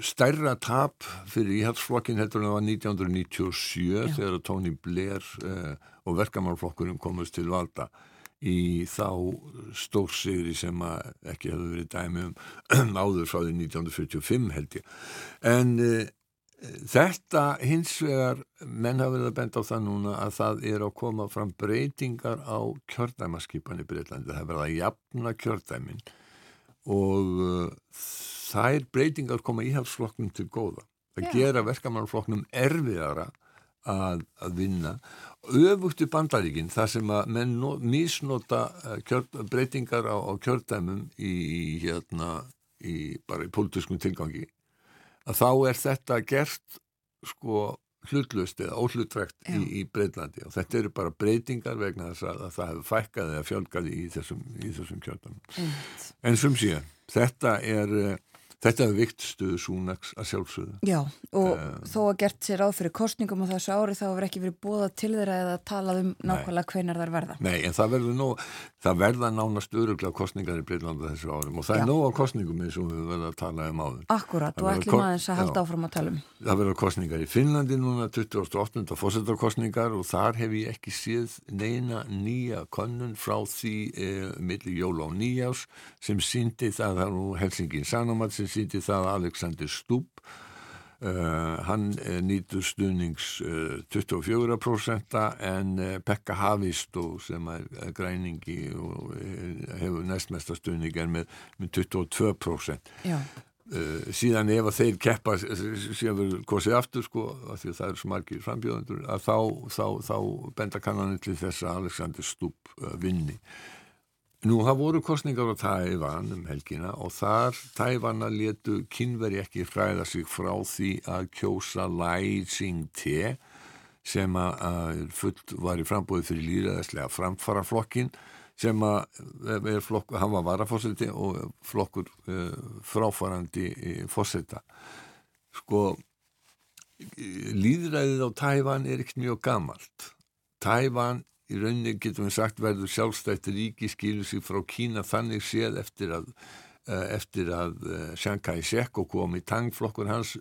stærra tap fyrir íhaldsflokkin heldur en það var 1997 Já. þegar Tony Blair uh, og verkamannflokkurinn komast til valda í þá stórsigri sem ekki hefði verið dæmi um áður frá því 1945 held ég. En uh, þetta hins vegar menn hafa verið að benda á það núna að það er að koma fram breytingar á kjördæmaskipan í Breitlandi, það verða að jafna kjördæmin og uh, þær breytingar koma íhaldsflokknum til góða. Að Já. gera verkamannflokknum erfiðara að, að vinna. Öfugtu bandaríkin þar sem að menn no, misnota uh, kjör, breytingar á, á kjördæmum í, í hérna í bara í pólitískum tilgangi að þá er þetta gert sko hlutlust eða óhlutrækt í, í Breitlandi og þetta eru bara breytingar vegna þess að, að það hefur fækkað eða fjölgað í þessum, í þessum kjördæmum. Einmitt. en sem síðan, þetta er uh, þetta er vikt stuðu súnaks að sjálfsögðu Já, og Um, þó að gert sér áð fyrir kostningum á þessu ári þá hefur ekki verið búða til þeirra eða talað um nákvæmlega hvenar þær verða. Nei, en það verður nú, það verða nánast öruglega kostningar í Breitlanda þessu árum og það Já. er nóg á kostningum eins og við verðum að tala um áður. Akkurat, og ætlum aðeins að halda áfram að tala um. Það verður kostningar í Finnlandi núna 28. fósettarkostningar og þar hef ég ekki séð neina nýja konnun frá því eh, milli jóla og nýjás sem síndi það, er nú Helsingin Sanomat síndi það að Alexander Stubb Uh, hann uh, nýtur stuðnings uh, 24% en Pekka Havistó sem er, er græningi og hefur næstmesta stuðning er með, með 22% Já, uh, síðan ef að þeir keppa síðan verður kosið aftur sko af því að það eru svo margir frambjóðendur að þá, þá, þá benda kannanir til þess að Alexander Stubb uh, vinni Nú, það voru kostningar á Tævan um helgina og þar Tævana letu kynveri ekki hræða sig frá því að kjósa Lai Ching-te sem að, fullt var í frambóði fyrir líðræðislega framfaraflokkin sem að er flokk, hann var varafósiti og flokkur uh, fráfarandi uh, fósita. Sko, líðræðið á Tævan er ekkert mjög gamalt. Tævan í rauninni getum við sagt verður sjálfstætt ríki skilur sig frá Kína þannig séð eftir að, eh, eftir að eh, Chiang Kai-shek og kom í tangflokkur hans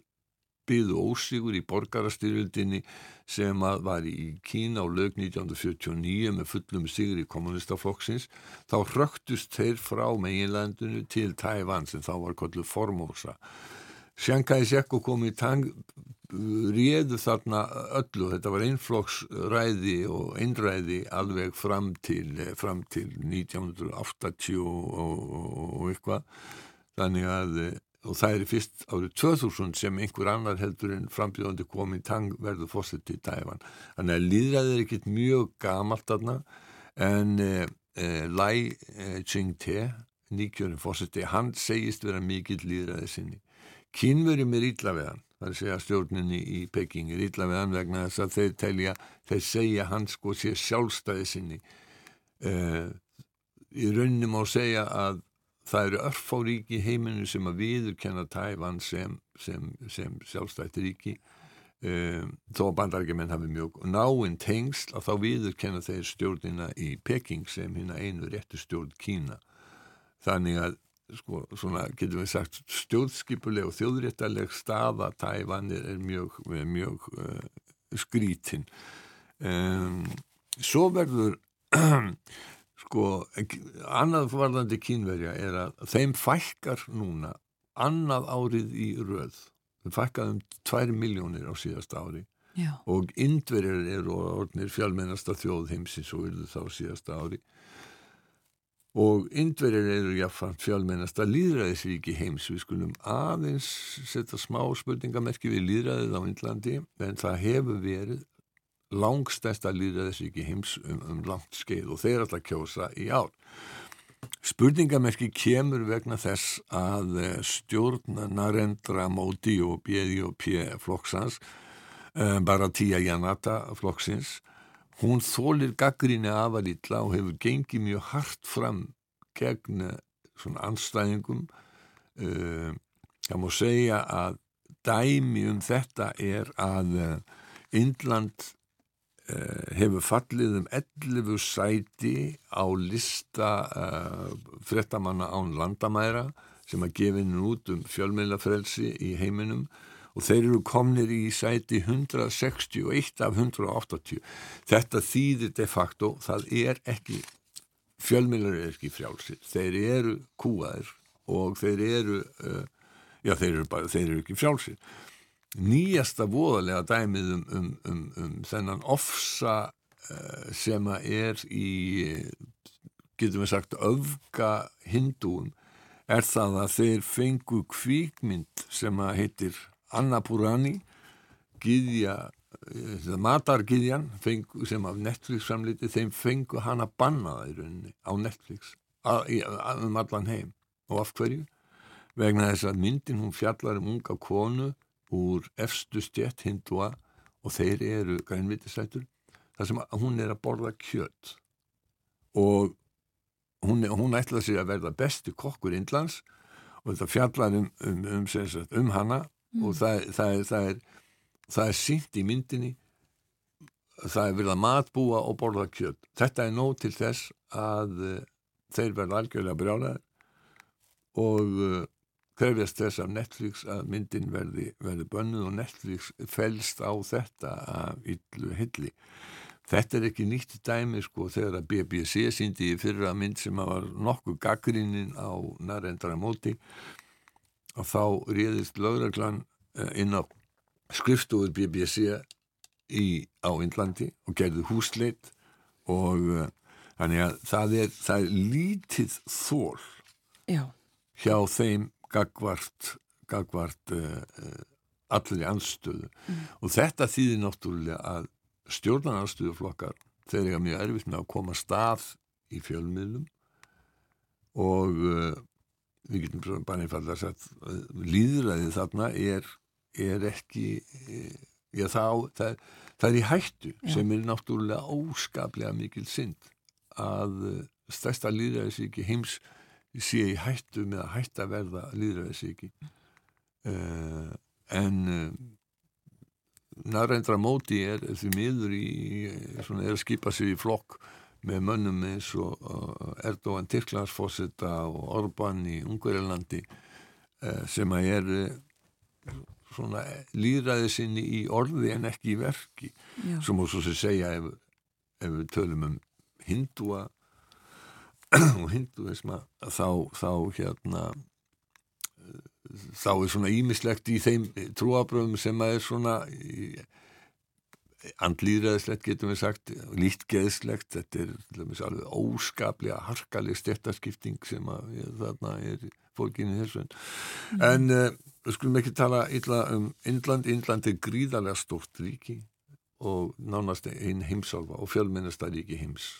byðu ósigur í borgarastyrjöldinni sem að var í Kína á lög 1949 með fullum sigur í kommunistaflokksins þá hröktust þeir frá meginlandinu til Tævan sem þá var kollu Formosa. Chiang Kai-shek og kom í tang réðu þarna öllu, þetta var einflokksræði og einræði alveg fram til, fram til 1980 og, og, og eitthvað. Þannig að og það er fyrst árið 2000 sem einhver annar heldur en frambjóðandi kom í tang verður fórsett í Tæfan þannig að líðræði er ekkit mjög gamalt þarna en eh, eh, Lai eh, Ching-te nýkjörn fórsetti, hann segist vera mikill líðræði sinni kynverjum er illa við hann það er að segja stjórninni í Peking er illa við hann vegna þess að þeir telja þeir segja hann sko sé sjálfstæði sinni. Uh, í rauninni má segja að það eru örfá ríki í heiminu sem að viðurkenna Tævan sem, sem, sem sjálfstætti ríki. Uh, þó að bandarækjumenn hafi mjög náinn tengsl að þá viðurkenna þeir stjórnina í Peking sem hérna einu réttu stjórn Kína. Þannig að sko, svona getum við sagt stjórnskipuleg og þjóðréttaleg staða Tævan er, mjög, mjög uh, skrítin. Um, svo verður sko annað varðandi kínverja er að þeim fækkar núna annað árið í röð. Þeim fækkar um 2 miljónir á síðasta ári. Já, og indverjar eru orðnir fjálmennasta þjóð heimsins og eru þá síðasta ári og indverjar eru jáfnframt fjálmennasta líðræðisríki heims. Við skulum aðeins setja smá spurningamerki við líðræðið á Indlandi en það hefur verið langstæsta líðræðisríki heims um, um langt skeið og þeir alltaf kjósa í ár. Spurningamerki kemur vegna þess að eh, stjórn Narendra Modi og BDOP flokksans eh, bara Tía Janata flokksins hún þólir gaggrinni afalítla og hefur gengið mjög hart fram gegn eh, svona anstæðingum uh, það má segja að dæmi um þetta er að uh, Indland uh, hefur fallið um 11 sæti á lista uh, frettamanna án landamæra sem að gefinu út um fjölmeilafrelsi í heiminum og þeir eru komnir í sæti 161 af 180 þetta þýðir de facto það er ekki fjölmeilar er ekki frjálsir þeir eru kúaðir og þeir eru uh, já þeir eru, bara, þeir eru ekki frjálsir. Nýjasta voðalega dæmið um, um, um, um þennan ofsa uh, sem er í getum við sagt öfga hindúum er það að þeir fengu kvíkmynd sem að heitir Anna Purani Gíðja matargiðjan sem af Netflix samliti þeim fengu hana bannaða í rauninni á Netflix að, að, um allan heim. Og af hverju? Vegna þess að myndin hún fjallar um unga konu úr efstu stjett hindua og þeir eru grænvitisætur þar sem hún er að borða kjött og hún, hún ætlaði sig að verða besti kokkur Indlands og þetta fjallar um, um, um, sagt, um hana mm. og það, það, það, er það er sínt í myndinni. Það er verið að matbúa og borða kjöld þetta er nóg til þess að uh, þeir verða algjörlega brjálæðir og uh, krefjast þess af Netflix að myndin verði, verði bönnuð og Netflix fælst á þetta af yllu hilli. Þetta er ekki nýtt dæmi sko þegar að BBC síndi í fyrra mynd sem var nokkuð gaggrinnin á nærendara móti þá réðist lögreglan uh, inn á skrifstofur BBC í, á Índlandi og gerði húsleit og uh, þannig að það er, það er lítið þól Já. hjá þeim gagvart, gagvart uh, uh, allir í anstöðu mm. og þetta þýðir náttúrulega að stjórnarnarstöðuflokkar þeir eru mjög erfitt með að koma stað í fjölmiðlum og við getum bara einfalda að líðræðið þarna er er ekki já, það, það, það er í hættu já. sem er náttúrulega óskaplega mikil synd að eh, stærsta líðræðisíki heims sé í hættu með að hætta verða líðræðisíki uh, eh, en uh, nærreindra móti er því miður í, svona, er að skipa sér í flokk með mönnum eins og Erdogan Tyrklandsfossetta og Orban í Ungverjalandi sem að er svona líðræði sinni í orði en ekki í verki Já. sem og svo sem segja ef, ef við tölum um hindúa og hinduisma þá, þá hérna þá er svona ímislegt í þeim trúabröðum sem að er svona andlýðræðislegt getum við sagt lít geðslegt, þetta er alveg óskaplega harkaleg stettarskipting sem að þarna er fólkinni þessu. Mm. en uh, við skulum ekki tala illa um Indland, Indland er gríðarlega stórt ríki og nánast einn heimsálfa og fjölmennasta ríki heims.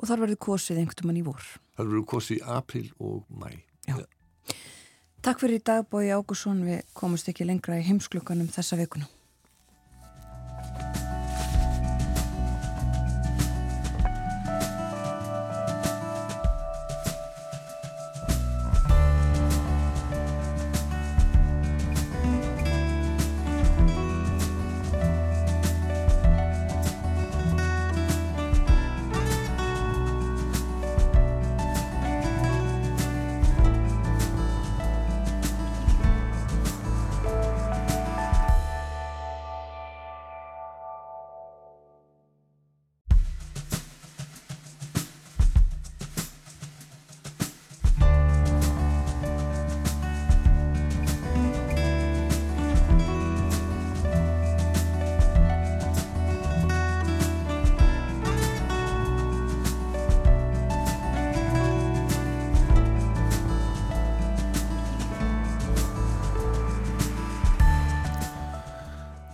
Og þar verður kosið einhvern mann í vor. Þar verður kosið í april og mæ Já. Takk fyrir í dag Bói Ágússon, við komumst ekki lengra í heimsklukkanum þessa vikuna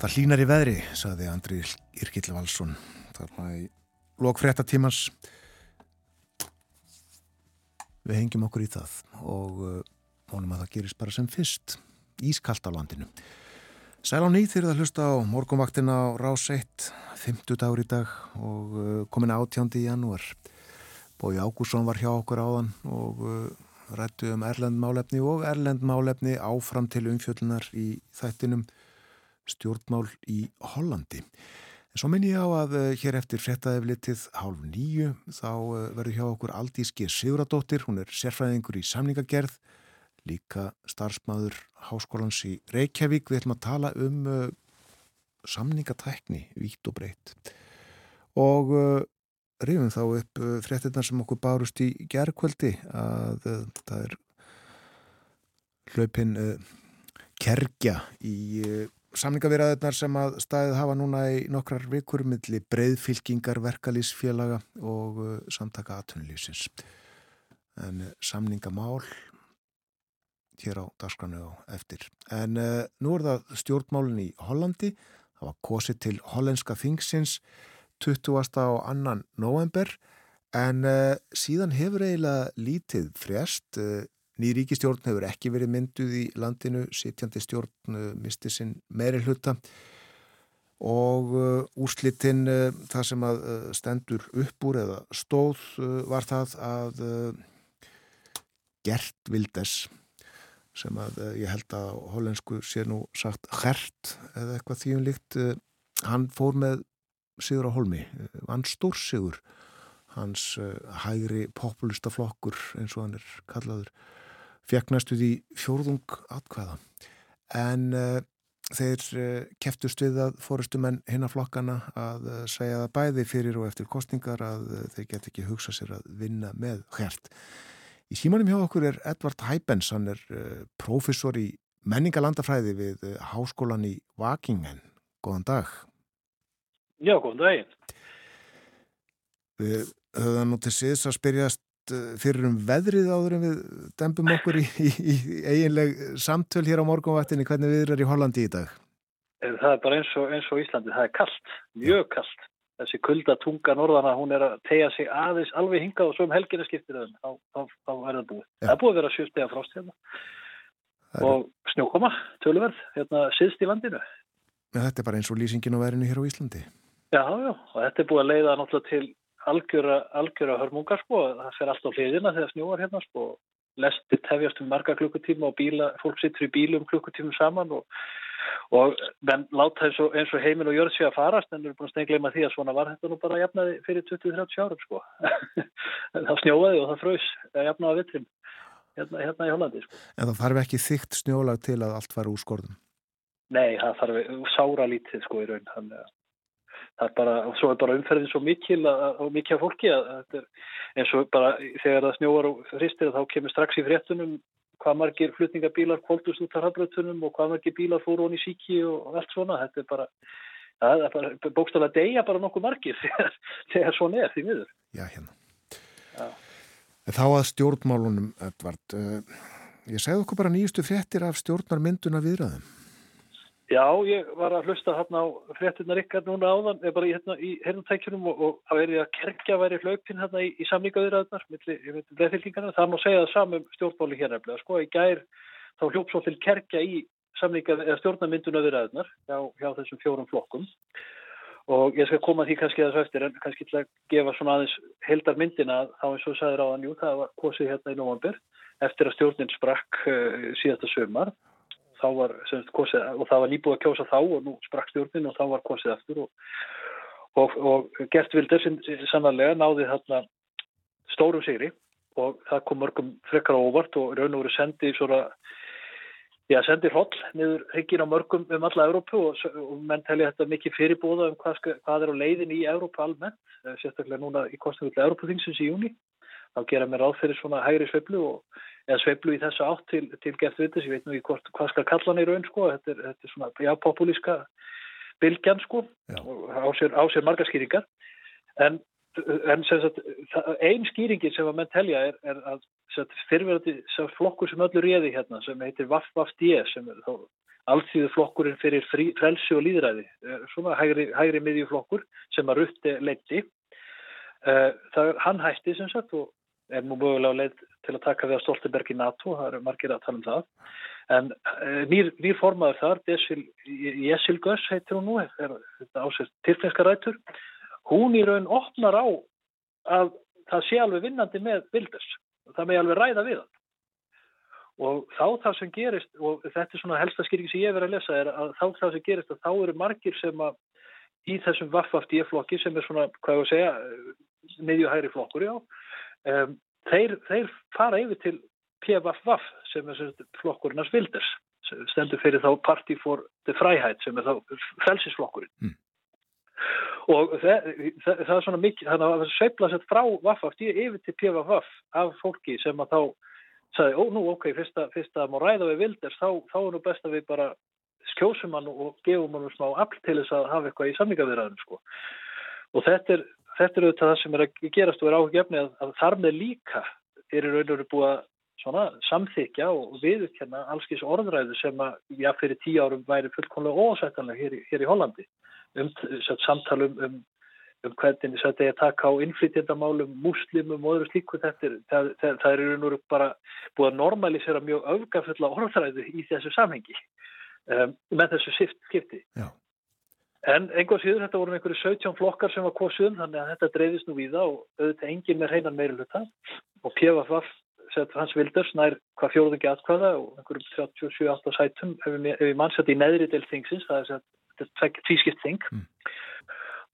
Það hlínar í veðri, saði Andri Irkill Valsson þarna í lokfréttatímans við hengjum okkur í það og uh, vonum að það gerist bara sem fyrst. Ískalt á landinu. Sæl á nýð þegar það hlusta á morgunvaktina á Rás 1 50 dagur í dag og uh, komin átjándi í janúar. Bói Ágússon var hjá okkur áðan og uh, rættu um erlendmálefni og erlendmálefni áfram til umfjöllunar í þættinum stjórnmál í Hollandi. En svo minn ég á að uh, hér eftir frettæðiflitið hálf nýju þá uh, verður hjá okkur Aldíski Siguradóttir, hún er sérfræðingur í samningagerð, líka starfsmæður Háskólans í Reykjavík. Við ætlum að tala um uh, samningatækni, vítt og breytt. Og rifum þá upp frettinnar sem okkur bárust í gerðkvöldi að það er hlaupin kergja í samningavirðaðurnar sem að staðið hafa núna í nokkrar vikur milli breyðfylkingar, verkalýsfélaga og uh, samtaka aðtunlýsins. En uh, samningamál hér á dasgranu á eftir. En uh, nú er það stjórnmálinn í Hollandi. Það var kosið til hollenska þingsins 20. og annan november en uh, síðan hefur eiginlega lítið frjast. Ný ríkistjórn hefur ekki verið mynduð í landinu, sitjandi stjórn misti sinn meiri hluta og úrslitinn það sem að stendur upp úr eða stóð var það að Gert Vildes sem að ég held að hollensku sé nú sagt Gert eða eitthvað þýjum líkt hann fór með Sigur á Holmi vann stórsigur. Hans hægri populista flokkur eins og hann er kallaður fekk næstuð í fjórðung atkvæða en uh, þeir uh, keftust við að fórustumenn hinnaflokkana að uh, segja það bæði fyrir og eftir kostningar að þeir get ekki hugsa sér að vinna með hvert. Í símanum hjá okkur er Edvard Hæbens, hann er professor í menningalandafræði við háskólan í Vakingen. Góðan dag. Já, góðan daginn. Við höfum nú til síðs að spyrjast fyrir um veðrið áður en við dempum okkur í, í, í eiginleg samtöl hér á morgunvaktinni hvernig við erum í Hollandi í dag? Það er bara eins og, eins og Íslandi, það er kallt, mjög kallt. Þessi kuldatunga norðana, hún er að tegja sig aðeins alveg hingað og svo um helgina skiptir það, þá, þá, þá er það búið. Já. Það er búið að vera sjústega frost hérna er... og snjókoma, töluverð, hérna síðst í landinu. Þetta er bara eins og lýsingin á verinu hér á Íslandi. Já, já, og þetta er búið að leiða náttúrulega til algjöra, algjöra hörmungar sko, það fer allt á hliðina þegar snjóar hérna sko, lestir tefjast um marga klukkutíma og bíla, fólk sittur í bílum klukkutímum saman og, og menn láta eins og, eins og heiminn og jörð sé að farast en við erum búin að stengleima því að svona var þetta nú bara að jafnaði fyrir 20-30 árum sko það snjóaði og það fröys að jafnaði vitrin hérna, hérna í Hollandi sko. En það þarf ekki þygt snjólag til að allt fara úr skorðum? Nei, það þarf sára lítið sko í raun þannig að það er bara, svo er bara umferðin svo mikil og mikil af fólki að er eins og bara þegar það snjóar og hristir þá kemur strax í fréttunum hvað margir flutningabílar koldust út af hafbröðtunum og hvað margir bílar fóru honi síki og allt svona, þetta er bara það er bara bókstaflega degja bara nokkuð margir þegar, þegar svona er því miður. Já, hérna. Já. Þá að stjórnmálunum, Edvard, uh, ég segði okkur bara nýjustu fréttir af stjórnarmynduna viðræðum. Já, ég var að hlusta hérna á fréttunar ykkar núna áðan, eða bara hérna í hernumtækjunum og, og það verið að kerkja væri hlaupin hérna í, í samlíkaðurraðunar með leðfylgingarna. Það má segja það samum stjórnbóli hér nefnilega. Sko, í gær þá hljóps svo til kerkja í stjórnarmyndunarurraðunar hjá, hjá þessum fjórum flokkum og ég skal koma því kannski að þessu eftir en kannski til að gefa svona aðeins heldar myndina þá eins og sagður á þann, jú, það var kosið hérna í november eftir að stjórnin sprakk uh, síðasta sömar þá var kosið, og það var nýbúið að kjósa þá og nú sprakk stjórnin og þá var kosið aftur og, og, og Gert Vilder sannarlega náði þarna stórum sigri og það kom mörgum frekkar ávart og raun og veru sendi svona Já, sendir holl niður hryggin á mörgum um alla Európu og, og menn telja þetta mikið fyrirbóða um hvað, hvað er á leiðin í Európa almennt, sérstaklega núna í kostnum til Európa-þingsins í júni. Þá gera mér ráð fyrir svona hægri sveiflu og eða sveiflu í þessu átt til, til gert vitis, ég veit nú ekki hvort, hvað skal kalla hann í raun sko, þetta er, þetta er svona já, populíska bylgjan sko á sér, á sér marga skýringar. En, en sagt, ein skýringi sem að menn telja er, er að fyrirverði flokkur sem öllur réði hérna sem heitir Vaff-Vaff-D sem er þá alltíðu flokkurinn fyrir frí, frelsi og líðræði svona hægri, hægri miðjuflokkur sem að rutti leiti uh, það er hann hætti sem sagt og er nú mögulega leið til að taka við að Stoltenberg í NATO, það eru margir að tala um það. En uh, nýr, nýr formaður þar, Jessil Göss heitir hún nú, er þetta ásett tilfenska rætur, hún í raun opnar á að það sé alveg vinnandi með Bilders. Það með alveg ræða við hann. Og þá það sem gerist, og þetta er svona helsta skýringi sem ég verið að lesa, er að þá það sem gerist að þá eru margir sem að í þessum Vaff-Vaff-D-flokki sem er svona, hvað ég að segja, miðjuhæri flokkur, já, um, þeir, þeir fara yfir til PVF sem er flokkurinn að Vilders stendur fyrir þá Party for the Freiheit sem er þá felsisflokkurinn mm. og það, það, það er svona mikið þannig að það sveifla sér frá Vaffaf yfir til PVF af fólki sem að þá sagði, ó nú ok, fyrst að, fyrst að má ræða við Vilders, þá, þá er nú best að við bara skjósum hann og gefum hann smá afl til þess að hafa eitthvað í samlingavirðaðum sko og þetta er þetta er auðvitað það sem er að gerast og er áhugjefni að, að þar með líka er í raun og veru búið að svona samþykja og viðurkenna allskins orðræðu sem að já fyrir tíu árum væri fullkonlega ósættanlega hér, hér í Hollandi um samtalum um, um hvernig þetta er að taka á innflytjandamálum, muslimum og öðru slíku þetta það, það, það er nú bara búið að normalisera mjög öfgafulla orðræðu í þessu samhengi um, með þessu skipti. Já. En einhvað síður þetta voru einhverju 17 flokkar sem var kosuðum þannig að þetta dreifist nú við það og auðvitað engin með hreinan meiri hluta og PFF sett hans vildurs nær hvað fjóðungi atkvæða og einhverjum 37-8 sætum ef við mannsætti í neðri del þingsins. Það er sett tvískipt þing. Mm.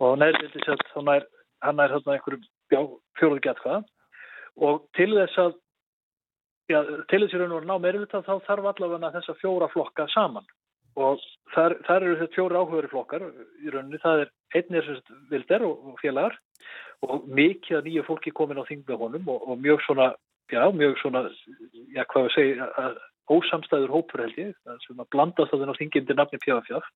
og neðri del hann nær, hann nær hérna einhverjum fjóðungi atkvæða. Og til þess að já, til þess að ná meiri hluta þá þarf allavega þessa fjóra flokka saman og þar, þar eru þetta fjóri áhugaður flokkar. Í rauninni, það er einnir vilder og, félagar. Og mikið að nýju fólki komin á þing með honum og, og mjög svona, já, mjög svona já, hvað við segja, ósamstæður hópur held ég, það sem að blanda það á þingin til nafni pjáfjáf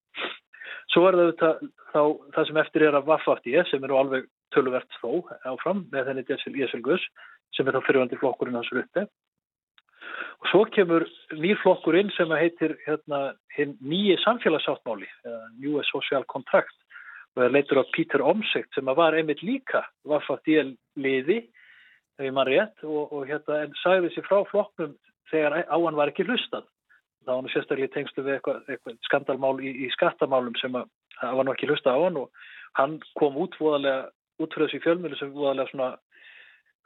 svo er það þetta, þá, það sem eftir er að vaffafti ég, sem er nú alveg töluvert þó áfram með þenni Jessel Gus, sem er þá fyrirvandi flokkurinn hans rutti Og svo kemur nýrflokkur inn sem heitir hérna, nýji samfélagsáttmáli, New Social Contract, og það leitur á Peter Omsekt sem var einmitt líka vaffat í liði, ef ég mann rétt, og, og hérna, en sagði þessi frá flokknum þegar á hann var ekki hlustað. Það var nú sérstaklega tengslu við eitthvað, eitthvað skandalmál í, í skattamálum sem að það var nú ekki hlustað á hann og hann kom útfóðalega, út fyrir þessi fjölmjölu sem útfóðalega svona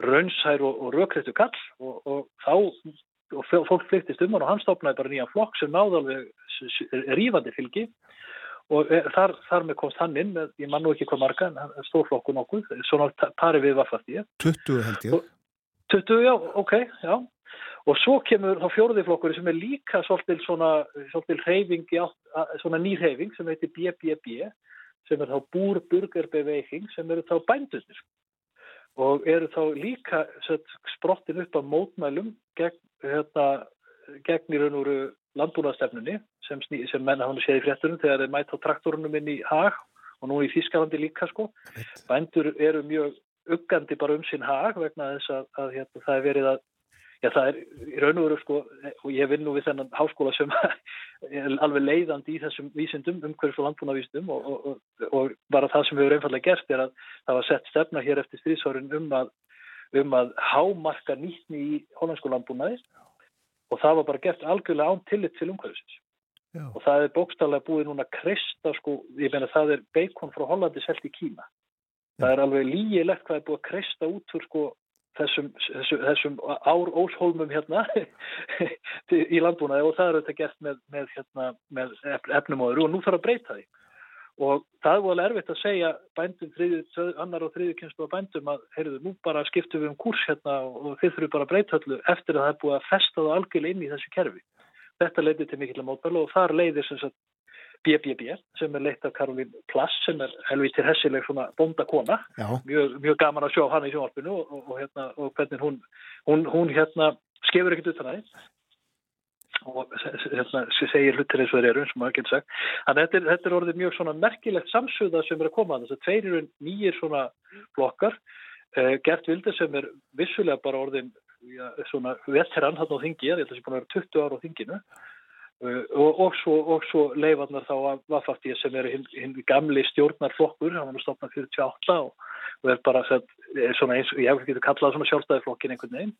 raunsær og, og rökriðtu kall og, og þá og fólk flyktist um hann og hann stopnaði bara nýjan flokk sem náði alveg rífandi fylgi og e, þar, þar með komst hann inn með, ég man nú ekki hvað marga en stórflokku nokkuð, svona pari við vaffast ég. 20 held ég. 20, já, ok, já og svo kemur þá fjóruði flokkur sem er líka svolítil svona, svolítil hreyfing svona nýrheyfing sem heitir BBB sem er þá búrburgerbeveiking sem eru þá bændunir og eru þá líka sprottin upp af mótmælum gegn, hérna, gegn í raun og veru landbúnaðstefnunni sem, sem menna hann séð í fréttunum þegar þeir mæta traktorunum inn í hag og nú í Þískalandi líka sko. Bændur eru mjög uggandi bara um sinn hag vegna þess að, að hérna, það er verið að Já, það er í raun og veru sko, og ég vinn nú við þennan háskóla sem er alveg leiðandi í þessum vísindum, umhverfis og landbúnavísindum og, og, og, og bara það sem við hefur einfallega gert er að það var sett stefna hér eftir stríðsárin um að, um að hámarka nýttni í holandsku landbúnaði og það var bara gert algjörlega án tillit til umhverfisins. Já. Og það er bókstallega búið núna kresta, sko, ég meina það er beikon frá Hollandi selt í Kína. Það er alveg lígilegt hvað er búið að kresta út úr sko þessum, þessum, þessum ár óshólmum hérna í landbúnaði og það er auðvitað gert með, með, hérna, með efnumóður og nú þarf að breyta því og það er alveg erfitt að segja bændum, þriði, annar og þriði kynstu á bændum að, heyrðu, nú bara skiptum við um kurs hérna og þið þurfum bara að breyta öllu eftir að það er búið að festa það algjörlega inn í þessu kerfi. Þetta leiði til mikill mótbælu og þar leiðir sem sagt BBB sem er leitt af Karolín Plass sem er helvítir hessileg svona bondakona mjög, mjög gaman að sjá hann í sjónvarpinu og, og, og, hérna, og hvernig hún, hún, hún hérna skefur ekkert utan aðeins og hérna, segir hlutir eins og þeir eru eins og maður getur sagt. Þannig að þetta, þetta er orðið mjög svona merkilegt samsöða sem er að koma þess að tveir eru nýjir svona flokkar. Eh, Gert Vilde sem er vissulega bara orðin ja, svona veteran hann á þingi, ég held að það sé búin að vera 20 ára á þinginu. Uh, og, og svo, svo leifarnar þá að Vafartíð sem er hinn hin gamli stjórnarflokkur, hann var stofnað 48 og, og er bara er svona eins, ég hef ekki getið kallað svona sjálfstæðiflokkin einhvern veginn,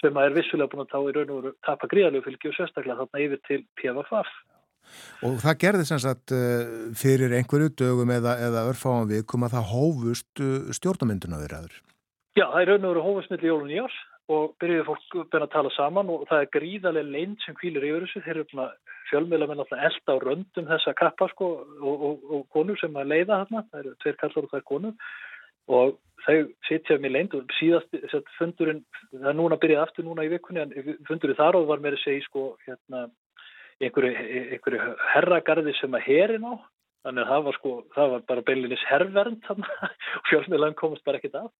sem er vissulega búin að tá í raun og tapa gríðalegu fylgi og sérstaklega þarna yfir til PFF. Og það gerði sem sagt uh, fyrir einhverju dögum eða, eða örfáan við kom að það hófust uh, stjórnamynduna þeirra aður? Já, það er raun og veru hófust millir jólun í árs og byrjuði fólk byrja að tala saman og það er gríðarlega leint sem kvílir yfir þessu. Þeir eru fjölmjöla með náttúrulega elda á röndum þessa kappa sko og, og, og konur sem að leiða þarna, það eru tveir kallar og það er konur. Og þau sitja með leint og síðast fundurinn, það er núna byrjað aftur núna í vikunni en fundurinn þar og var með að segja sko hérna einhverju, einhverju herragarði sem að herin á. Þannig að það var sko, það var bara beilinis herrvernd og fjölmjölan komast bara ekkit af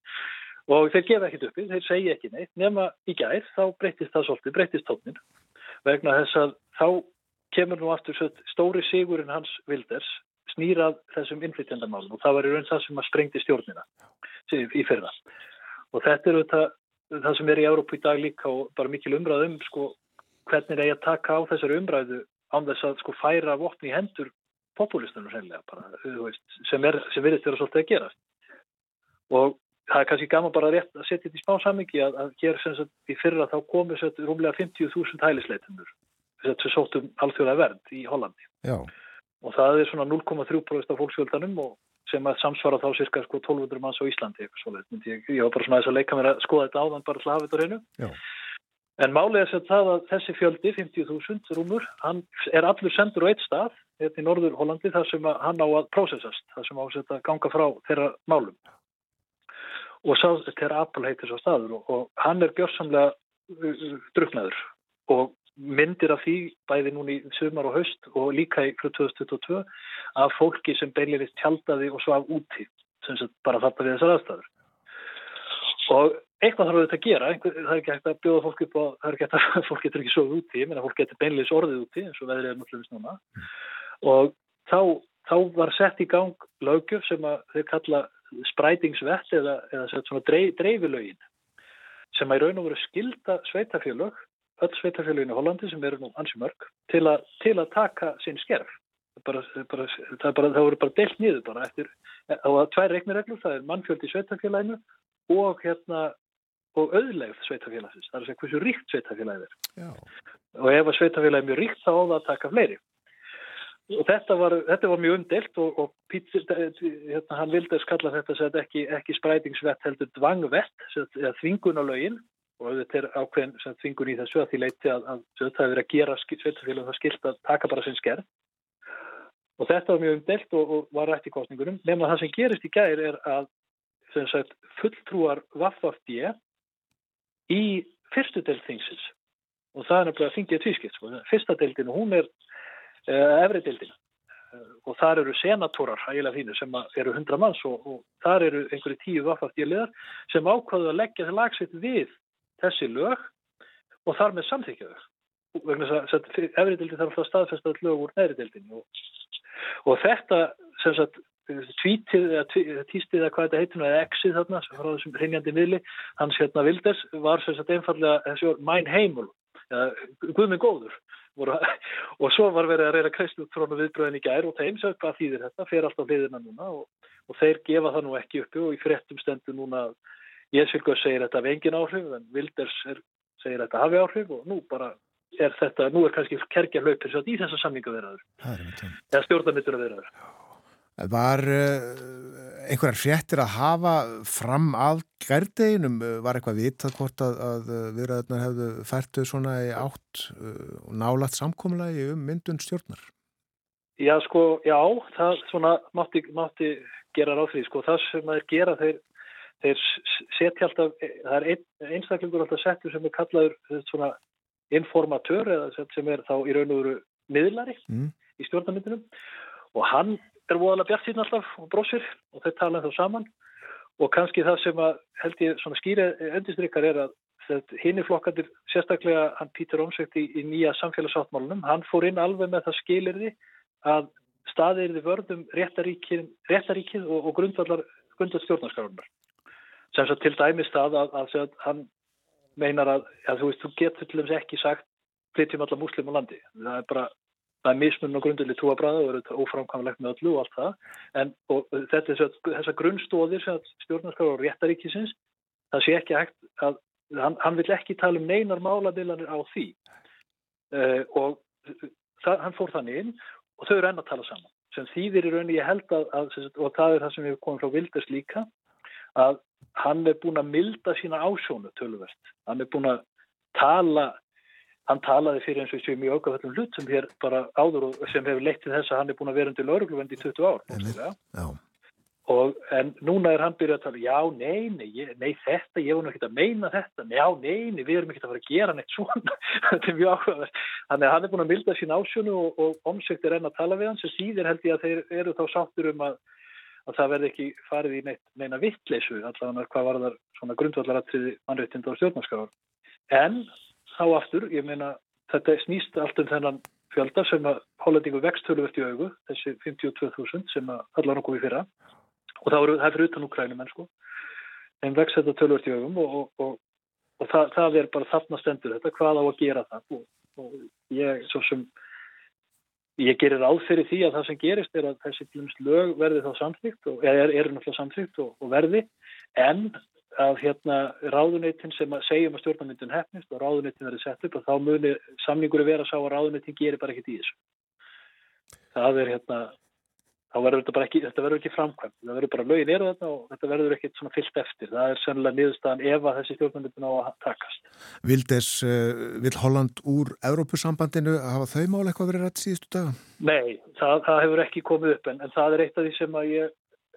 og þeir gefa ekkit uppi, þeir segja ekki neitt. Nema í gær, þá breytist það svolítið, breytist tónin vegna þess að þá kemur nú aftur stóri sigurinn hans Vilders snýrað þessum innflytjandamálum og það var í raun það sem að sprengti stjórnina í fyrra. Og þetta er auðvitað það sem er í Európa í dag líka og bara mikil umræð um sko hvernig er ég að taka á þessari umræðu án þess að sko færa vopni í hendur populistunum sem, er, sem virðist vera svolítið að gera og það er kannski gaman bara rétt að setja þetta í smá samingi að, að gera sem sagt í fyrra þá komu svo rúmlega 50.000 hælisleitundur sem sóttum alþjóðlega vernd í Hollandi. Já. og það er svona 0,3% af fólksfjöldanum og sem að samsvara þá cirka sko 1200 manns á Íslandi ég, ég var bara svona þess að leika mér að skoða þetta áðan bara til að hafa þetta reynu en málið er sem það að þessi fjöldi 50.000 rúmur, hann er allur sendur á eitt stað, hérna í Norður Hollandi þar sem hann á að prósessast þar sem á að ganga frá þeirra málum og sá þeirra Apple heitir svo staður og, og hann er gjörsamlega uh, uh, druknaður og myndir af því bæði núni sumar og haust og líka í 2022 af fólki sem beilinist tjaldaði og svaf úti sem bara þetta við þessar aðstæður. Og eitthvað þarf auðvitað að gera Einhver, það er ekki hægt að bjóða fólk upp og það er ekki hægt að fólk getur ekki svoð úti, ég meina fólk getur beinleis orðið úti eins og veðrið er náttúrulega núna. Og þá, þá var sett í gang lögjöf sem að þau kalla sprætingsvett eða, eða svona dreif, dreifilögin sem að í raun og veru skilda sveitafélög öll sveitafélögin í Hollandi sem eru nú ansi mörg til, a, til að taka sinn skerf. Bara, bara, það, bara, það voru bara delt nýður bara eftir, þá var tvær reiknireglur, það er mannfjöldi sveitafélaginu og hérna og auðlegð sveitafélagsins, það er að segja hversu ríkt sveitafélagið er. Já. og ef að sveitafélagið er mjög ríkt þá á það að taka fleiri og þetta var, þetta var mjög umdelt og, og Pít, hérna, hann vildi að skalla þetta sem ekki, ekki sprætingsvett heldur dvangvett þvingunalögin og þetta er ákveðin sem þvingun í þessu að því leiti að, að, það er verið að gera sveitafélagið það skilt að taka bara sinn skerð og þetta var mjög umdelt og, og var rætt í kostningunum nema það sem gerist í gæri er að sagt, fulltrúar Vaffafdje í fyrstu deild þingsins. Og það er nefnilega þingið tvískipt sko. fyrsta deildinu, hún er efri deildinu uh, og þar eru senatórar ægilega fínu sem eru hundra manns og, og þar eru einhverju tíu Vaffafdje liðar sem ákvaðu að leggja það lagsitt við þessi lög og þar með samþykjaðu vegna þess að efri deildin þarf alltaf að staðfesta lög úr neðri deildinu og, og þetta sem sagt tvítið eða tístið eða hvað þetta heitir eða exið þarna sem var á þessum hrinjandi miðli hans hérna Vildes var sem sagt einfallega þessi orð mæn heimul Guð minn góður voru, og svo var verið að reyna kreist út frá viðbröðin í gær og þeim sög hvað þýðir þetta fer alltaf hliðina núna og, og þeir gefa það nú ekki uppi og í frettum stendur núna að segja þetta af engin áhrif en Vildes er, segir þetta hafi áhrif og nú bara er þetta, nú er kannski kerkja hlaupir í þessa samninga verðaður eða stjórnarmittur að verðaður Var uh, einhverjar fréttir að hafa fram að gærdeginum? Var eitthvað vitað hvort að, að viðræðunar hefðu færtuð svona í átt uh, og nálagt samkomlaði um myndun stjórnar? Já, sko, já, það svona mátti, mátti gera ráð því, sko, það sem að gera þeir, þeir setja alltaf, það er ein, einstaklingur alltaf settur sem er kallaður svona informatör eða sem er þá í raun og veru miðlari mm. í stjórnarmyndunum og hann er voðalega bjart síðan alltaf og brósir og þau tala þá saman. Og kannski það sem að held ég svona skýrið endistrykar er að hinn er flokkandir sérstaklega hann Pítur Ómsveikt í, í nýja samfélagsáttmálunum hann fór inn alveg með það skilirði að staðirði vörðum réttaríkið, réttaríkið og, og grundvallar stjórnarskarunar sem svo til dæmi stað að, að, að hann meinar að, að þú veist, þú getur til dæmis ekki sagt flytjum alla muslim á landi. Það er bara það er mismunum á grunduleg trúabræða og eru óframkvæmlegt með öllu og allt það. En þetta er þessar grunnstóðir stjórnarskar og réttaríkisins það sé ekki hægt að hann, hann vil ekki tala um neinar máladilanir á því. Uh, og það, hann fór þannig inn og þau eru enn að tala saman. Sem þýðir í rauninni ég held að, að og það er það sem við komum frá Vilders líka að hann er búin að milda sína ásjónu töluvert. Hann er búin að tala hann talaði fyrir eins og sér mjög ágafallum hlut sem hér bara áður og sem hefur leitt til þess að hann er búin að vera undir laurugluvend í 20 ár og en núna er hann byrjað að tala já, nei, nei, nei þetta ég var nú ekki að meina þetta, já, nei, nei við erum ekki að fara að gera neitt svona. Þetta er mjög ágafall, hann er búin að milda sín ásjónu og, og omsökt er enn að tala við hann sem síðir held ég að þeir eru þá sáttur um að, að það verði ekki farið í neitt, neina vittleysu allavega hvað var það svona grundvallaratriði mannréttinda og stjórnarskráður en þá aftur, ég meina þetta snýst allt um þennan fjölda sem að hollendingu vextöluvert í augu þessi 52.000 sem að allar nokkuð við fyrra. Og það er fyrir utan Ukrænum en sko. Þeim vext þetta töluvert í augum og, og, og og það, það er bara þarna stendur þetta, hvað á að gera það og, ég, svo sem ég gerir ráð fyrir því að það sem gerist er að þessi lög verði þá samþýgt og er, er náttúrulega samþýgt og, og verði. En að hérna ráðuneytin sem að segjum að stjórnarmyndun hefnist og ráðuneytin verði sett upp og þá muni samningur vera sá að ráðuneytin gerir bara ekkit í þessu. Það er hérna þá verður þetta bara ekki, þetta verður ekki framkvæmt það verður bara lögin eru þetta og þetta verður ekkit svona fyllt eftir, það er sennilega niðurstaðan ef að þessi stjórnmyndin á að takast Vildes, uh, vil Holland úr Európusambandinu, hafa þau mál eitthvað verið rætt síðustu daga? Nei, það, það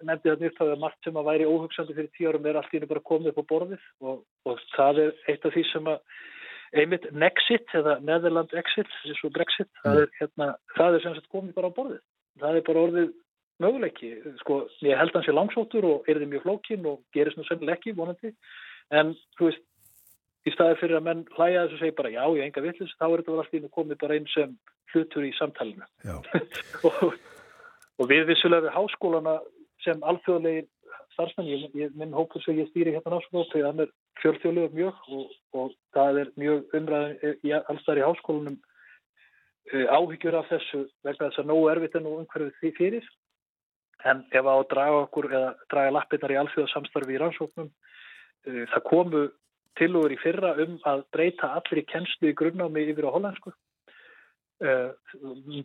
að nefndi þetta nýtt, er margt sem að væri óhugsandi fyrir tíu árum er allt í henni bara komið upp á borðið og, og það er eitt af því sem að einmitt Nexit eða Netherland Exit, þessu Brexit, það er, hérna, það er sem sagt komið bara á borðið. Það er bara orðið möguleiki, sko, ég held hans í langsóttur og er þið mjög flókin og gerist nú sennileg ekki, vonandi, en þú veist, í staði fyrir að menn hlæja þess að segja bara já, ég enga villus, þá er þetta alltaf og komið bara einn sem hlutur í samtalinu. Og, og við vissulega við háskólana sem alþjóðlegin starfsmenn, ég, minn hópur sem ég stýri hérna náttúrulega, þannig að er fjörþjóðlega mjög og, og það er mjög umræðin í allstæðar í háskólanum uh, áhyggjur af þessu vegna þess að nógu erfitt en nú umhverfið því fyrir. En ef að draga okkur eða draga lappinnar í alþjóðasamstarfi í rannsóknum uh, það komu tilugur í fyrra um að breyta allir í kennslu í grunnámi yfir á hollensku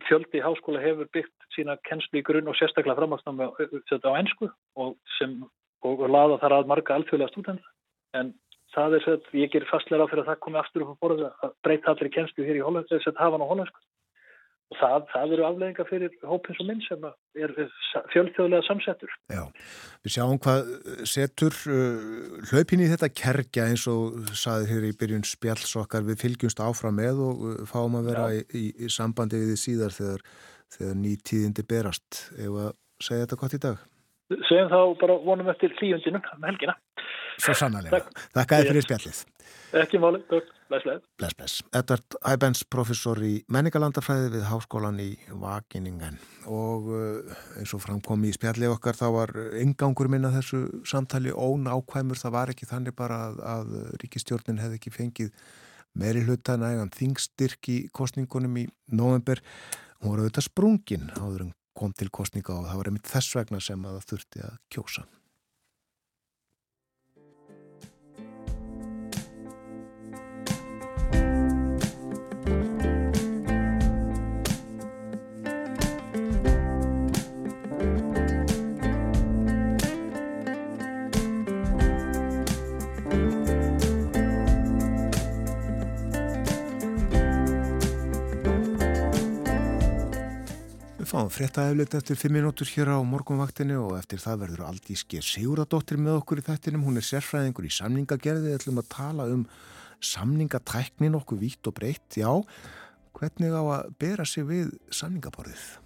fjöldi háskóla hefur byggt sína kennslu í grunn og sérstaklega framhagsnámi á, á ennsku og, og, laða þar að marga alþjóðlega stúdenda en það er sett, ég ger fastlega á fyrir að það komi aftur upp á borðu að breyta allir kennslu hér í hollensku, þess að hafa hann á hollensku og það, það eru aflegginga fyrir hópins og minn sem er fjölþjóðlega samsettur. Já, við sjáum hvað setur uh, hlaupin í þetta kerkja eins og saði hér í byrjun spjallsokkar við fylgjumst áfram með og uh, fáum að vera í, í, í sambandi við því síðar þegar, þegar nýtíðindi berast. Eða segja þetta gott í dag? Segjum þá bara vonum eftir hlíundinu með helgina. Svo sannarlega. Þakka þér fyrir spjallið. Ekki máli, bless, bless. Bless, bless. Edvard Æbens, professor í menningalandafræði við Háskólan í Vakiningen og uh, eins og framkomi í spjallið okkar þá var yngangur minna þessu samtali ónákvæmur, það var ekki þannig bara að, að ríkistjórnin hefði ekki fengið meiri hluta nægan þingstyrk í kostningunum í november. Hún var auðvitað sprungin áður en kom til kostninga og það var einmitt þess vegna sem að það þurfti að kjósa. Fréttaeflit eftir 5 minútur hér á morgunvaktinu og eftir það verður Aldís G. Siguradóttir með okkur í þettinum. Hún er sérfræðingur í samningagerði. Við ætlum að tala um samningatæknin okkur vítt og breytt. Já, hvernig á að bera sig við samningaborðið?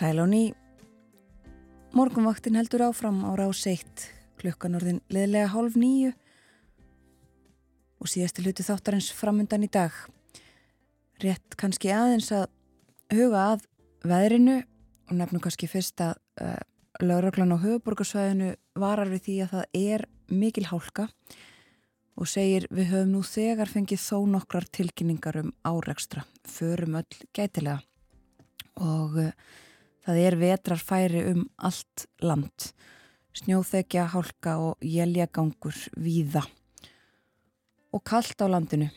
Sælón í morgunvaktin heldur áfram á rás 1 klukkan orðin leðilega hálf nýju og síðasti hluti þáttarins framundan í dag. Rétt kannski aðeins að huga að veðrinu og nefnum kannski fyrst að uh, lauraglan á höfuborgarsvæðinu varar við því að það er mikil hálka og segir við höfum nú þegar fengið þó nokkrar tilkynningar um árekstra, förum öll gætilega. Og uh, það er vetrarfæri um allt land, snjóþekja, hálka og jæljagangur víða. Og kallt á landinu,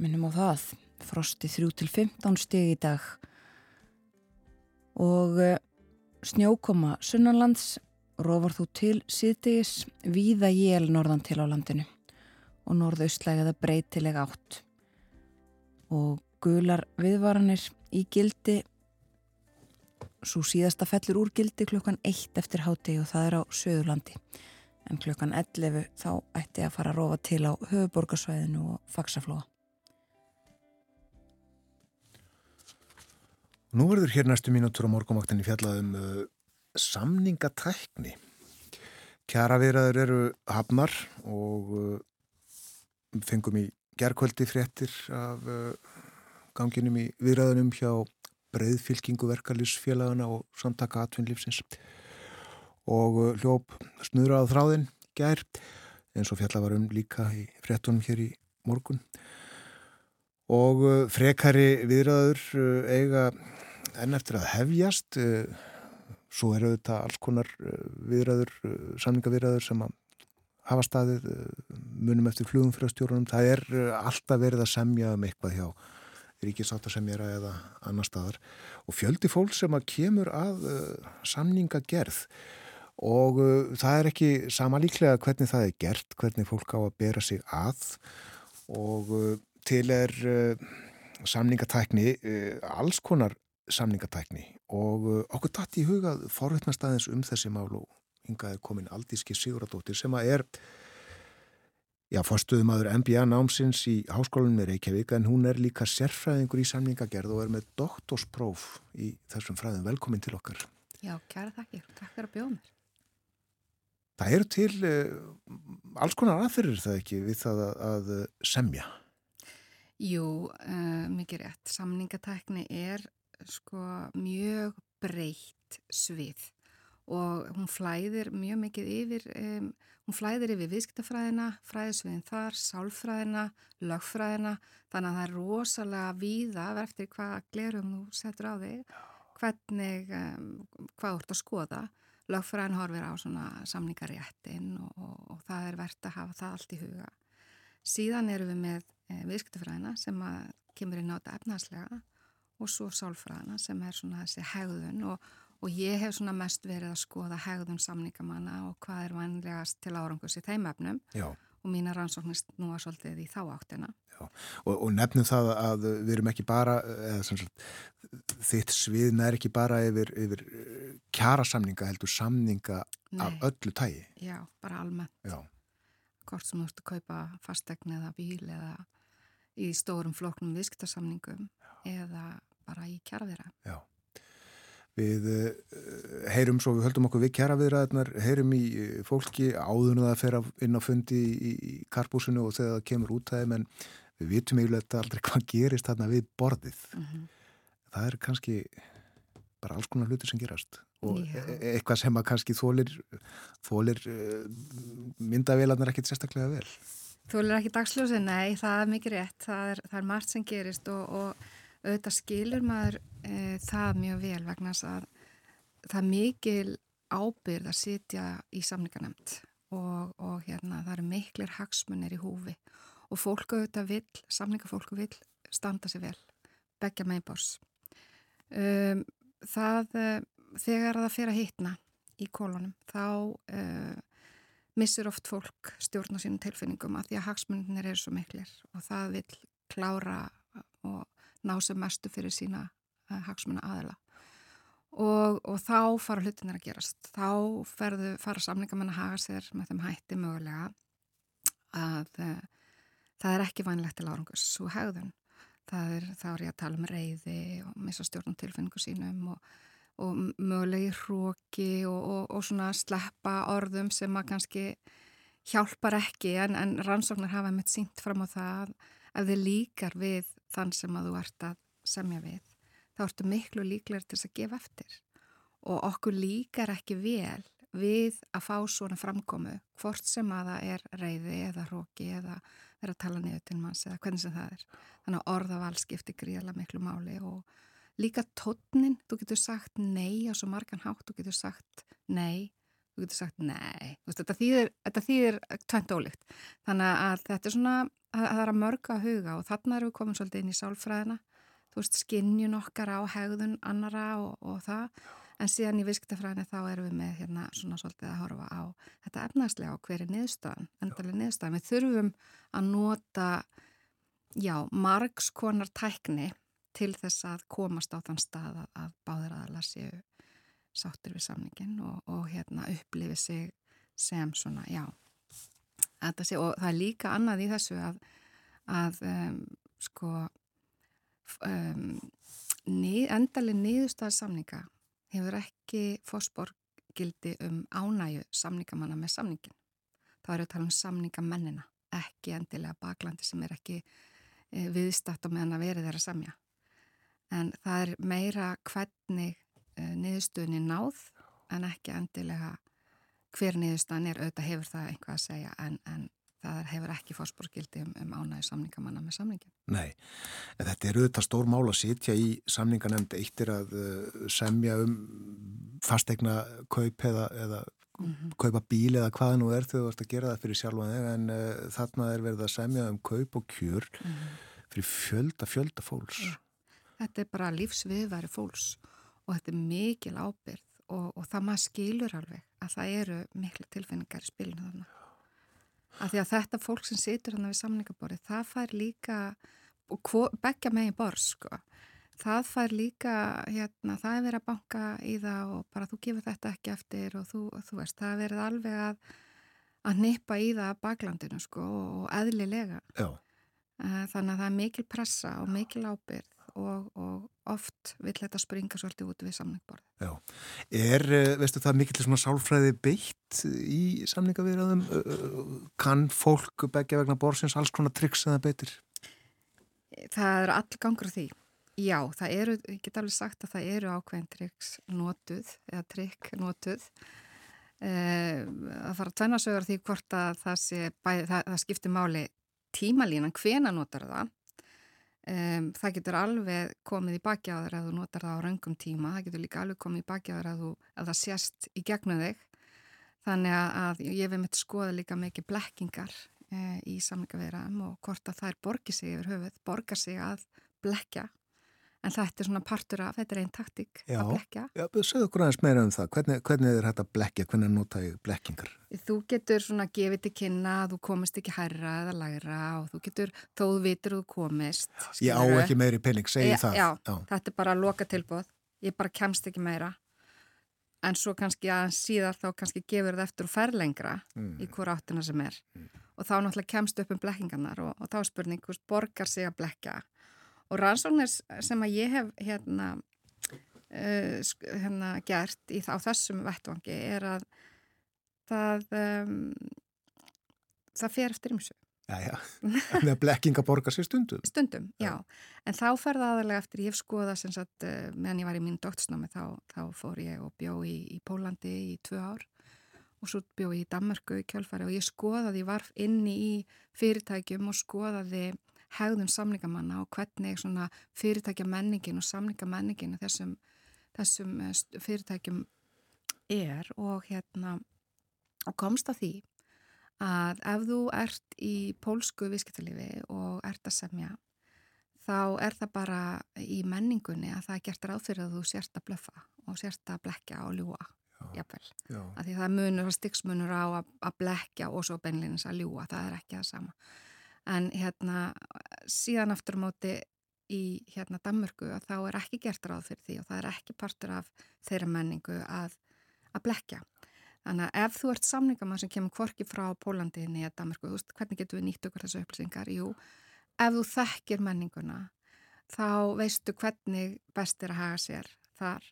minnum á það, frosti 3-15 stig í dag. Og uh, snjókoma sunnanlands. Rofar þú til síðdegis. Víða jél norðan til á landinu. Og norðaustlægaða breytilega átt. Og gular viðvaranir í gildi svo síðasta fellur úr gildi klukkan 1 eftir háti og það er á söðurlandi en klukkan 11 þá ætti að fara að rofa til á höfuborgarsvæðinu og faksaflóa Nú verður hér næstu mínútur á morgumvaktinni fjallaðum uh, samningatækni. Kjara viðræður eru hafnar og uh, fengum í gerðkvöldi fréttir af uh, ganginum í viðræðunum hjá breyðfylkingu verkalýsfélagana og samtaka atvinnlífsins og uh, hljóp snuðra á þráðin gær eins og fjalla var um líka í fréttunum hér í morgun. Og uh, frekari viðræður uh, eiga enn eftir að hefjast svo eru þetta alls konar viðræður, samningaviðræður sem að hafa staðið munum eftir flugum fyrir stjórnum það er alltaf verið að semja um eitthvað hjá ríkisáttasemjara eða annar staðar. Og fjöldi fólk sem að kemur að samningagerð. Og það er ekki sama líklega hvernig það er gert, hvernig fólk á að bera sig að. Og til er samningatækni alls konar samningatækni. Og uh, okkur dætt í hugað forveitnast aðeins um þessi mál og hingaði komin Aldíski Siguradóttir sem að er já, fórstuðumadur MBA námsins í háskólanum í Reykjavík en hún er líka sérfræðingur í samningagerð og er með doktorspróf í þessum fræðum. Velkomin til okkar. Já, kæra þakkir. Takk fyrir að bjóða mér. Það eru til uh, alls konar aðferðir það ekki við það að, að semja. Jú, uh, mikið rétt. Samningatækni er sko mjög breytt svið og hún flæðir mjög mikið yfir, um, hún flæðir yfir viðskiptafræðina, fræðisviðin þar, sálfræðina, lögfræðina, þannig að það er rosalega víða eftir hvað glerum þú setur á þig, hvernig, um, hvað þú ert að skoða. Lögfræðin horfir á svona samningaréttin og, og, og það er verðt að hafa það allt í huga. Síðan eru við með e, viðskiptafræðina sem kemur inn á þetta efnaðslega og svo sálfræðina sem er svona þessi hegðun og, og ég hef svona mest verið að skoða hegðun samningamanna og hvað er vanlegast til árangus í þeim efnum Já. og mína rannsóknist nú að svolítið í þá áttina. Og, og nefnum það að við erum ekki bara, sagt, þitt sviðna er ekki bara yfir, yfir kjara samninga heldur samninga Nei. af öllu tægi. Já, bara almennt. Já. Hvort sem þú ert að kaupa fastegn eða bíl eða í stórum floknum viðskiptarsamningum eða bara í kjaraviðra. Já. Við uh, heyrum svo, við höldum okkur við kjaraviðraðnar, heyrum í uh, fólki áður en það fer inn á fundi í, í karpúsinu og þegar það kemur út það en við vitum eiginlega aldrei hvað gerist þarna við borðið. Mm -hmm. Það er kannski bara alls konar hluti sem gerast og Já. E-, eitthvað sem að kannski þólir, þólir uh, myndavélarnar ekkert sérstaklega vel. Þólir ekki dagsljósi? Nei, það er mikið rétt. Það er, það er margt sem gerist og, og auðvitað skilur maður e, það mjög vel vegna að það er mikil ábyrð að sitja í samningarnemt og, og hérna það eru miklir hagsmunir í húfi og fólku auðvitað vil, samningafólku vil standa sér vel, begja meðbors. Um, það, þegar það fyrir að hitna í kólunum, þá uh, missur oft fólk stjórn á sínum tilfinningum að því að hagsmunir eru svo miklir og það vil klára og ná sem mestu fyrir sína uh, hagsmuna aðila og, og þá fara hlutinir að gerast. Þá ferðu, fara samlingamenn að haga sér með þeim hætti mögulega að uh, það er ekki vænlegt til árangus svo hegðun. Það er, þá er ég að tala um reyði og missa stjórnum tilfinningu sínum og, og mögulegi hróki og, og, svona sleppa orðum sem að kannski hjálpar ekki en, en rannsóknar hafa mitt sínt fram á það ef þið líkar við þann sem að þú ert að semja við þá ertu miklu líklar til þess að gefa eftir. Og okkur líkar ekki vel við að fá svona framkomu hvort sem að það er reyði eða hróki eða vera að tala niður til manns eða hvernig sem það er. Þannig að orðaval skiptir gríðala miklu máli og líka tótnin, þú getur sagt nei á svo margan hátt, þú getur sagt nei þú getur sagt nei. Veist, þetta þýðir, þýðir tvent ólíkt. Þannig að þetta er svona að það er að mörga að huga og þarna erum við komin svolítið inn í sálfræðina. Þú veist, skinnjun okkar á hegðun annara og, og það. En síðan í viskitafræðinu þá erum við með hérna svona svolítið að horfa á þetta efnarslega og hver er niðurstaðan endalega niðurstaðan, við þurfum að nota já, margskonar tækni til þess að komast á þann stað að, að báður aðalar séu sáttur við samningin og, og hérna upplifi sig sem svona, já sé, og það er líka annað í þessu að, að um, sko um, nið, endalinn niðurstaðar samninga hefur ekki fósborgildi um ánægu samningamanna með samningin. Það eru að tala um samningamennina, ekki endilega baklandi sem er ekki e, viðstatt á meðan að verið þeirra samja. En það er meira hvernig e, niðurstöðinni náð en ekki endilega hver niðurstaðin er, auðvitað hefur það einhvað að segja en, en það hefur ekki fórspórskildi um, um ánægi samningamanna með samningin. Nei, en þetta er auðvitað stór mál að sitja í samninganemnd eittir að uh, semja um fastegna kaup eða, eða mm -hmm. kaupa bíl eða hvaða nú er þau að gera það fyrir sjálfa þig en uh, þarna er verið að semja um kaup og kjör mm -hmm. fyrir fjölda, fjölda fólks. Ja. Þetta er bara lífsviðværi fólks og þetta er mikil ábyrð og, og það maður skilur alveg að það eru miklu tilfinningar í spilinu þarna. Af því að þetta fólk sem situr hann við samningaborið, það fær líka, begja með í borð sko, það fær líka, hérna, það er verið að banka í það og bara þú gefur þetta ekki eftir og þú, þú veist, það er verið alveg að, að nippa í það baklandinu sko og eðlilega. Já. Eh, þannig að það er mikil pressa og mikil ábyrð og, og oft vil þetta springa svolítið út við samningborði. Já, er, eh, veistu það, mikill svona sálfræði beitt í samningavirðaðum? Kann fólk begja vegna borsins alls konar triks eða beitir? Það eru all gangur því. Já, það eru, ég get alveg sagt að það eru ákveðin triks notuð eða trikk notuð. Eh, það fara að tvenna sögur því hvort að það, sé, bæði, það, það skiptir máli tímalínan, hvena notar það Um, það getur alveg komið í bakjáður að þú notar það á raungum tíma, það getur líka alveg komið í bakjáður að, að það sést í gegnum þig. Þannig að ég við mitt skoða líka mikið blekkingar eh, í samlingaveiraðum og hvort að það er borgið sig yfir höfuð, borgar sig að blekja En þetta er svona partur af, þetta er einn taktík já, að blekja. Já, segðu okkur aðeins meira um það. Hvernig, hvernig er þetta að blekja? Hvernig nota ég blekkingar? Þú getur svona gefið til kynna að þú komist ekki hærra eða læra og þú getur, þó þú vitur að þú komist. Ég á ekki meiri pening, segi já, það. Já, já, þetta er bara að loka tilbúð. Ég bara kemst ekki meira. En svo kannski að síðan þá kannski gefur það eftir og fer lengra mm. í hvora áttina sem er. Mm. Og þá náttúrulega kemst upp um blekkingarnar og, og þá spurning borgar sig að blekja og rannsóknir sem að ég hef hérna, uh, hérna gert í, á þessum vettvangi er að það um, það fer eftir ymsu Já, já, með blekkinga borgar sér stundum. Stundum, já, en þá fer það aðalega eftir, ég hef skoðað sem sagt uh, meðan ég var í mín doktorsnámi þá, þá fór ég og bjó í, í Pólandi í tvö ár. Og svo bjó ég í Danmarku í kjálfari og ég skoðaði, ég var inni í fyrirtækjum og skoðaði hegðun samningamanna og hvernig fyrirtækja menningin og samninga menningin þessum, þessum eh, fyrirtækjum er og hérna og komst að því að ef þú ert í pólsku viðskiptalifi og ert að semja þá er það bara í menningunni að það er gert ráð fyrir að þú sért að blöfa og sért að blekja og ljúa jafnvel, að því það munur, það styggsmunur á að, að blekja og svo beinleginnins að ljúa, það er ekki það sama en hérna síðan aftur móti í hérna Danmörku að þá er ekki gert ráð fyrir því og það er ekki partur af þeirra menningu að, að blekja. Þannig að ef þú ert samningamann sem kemur kvorki frá Pólandiðinni eða Danmörku, þú veist, hvernig getur við nýtt okkur þessu upplýsingar? Jú, ef þú þekkir menninguna þá veistu hvernig best er að haga sér þar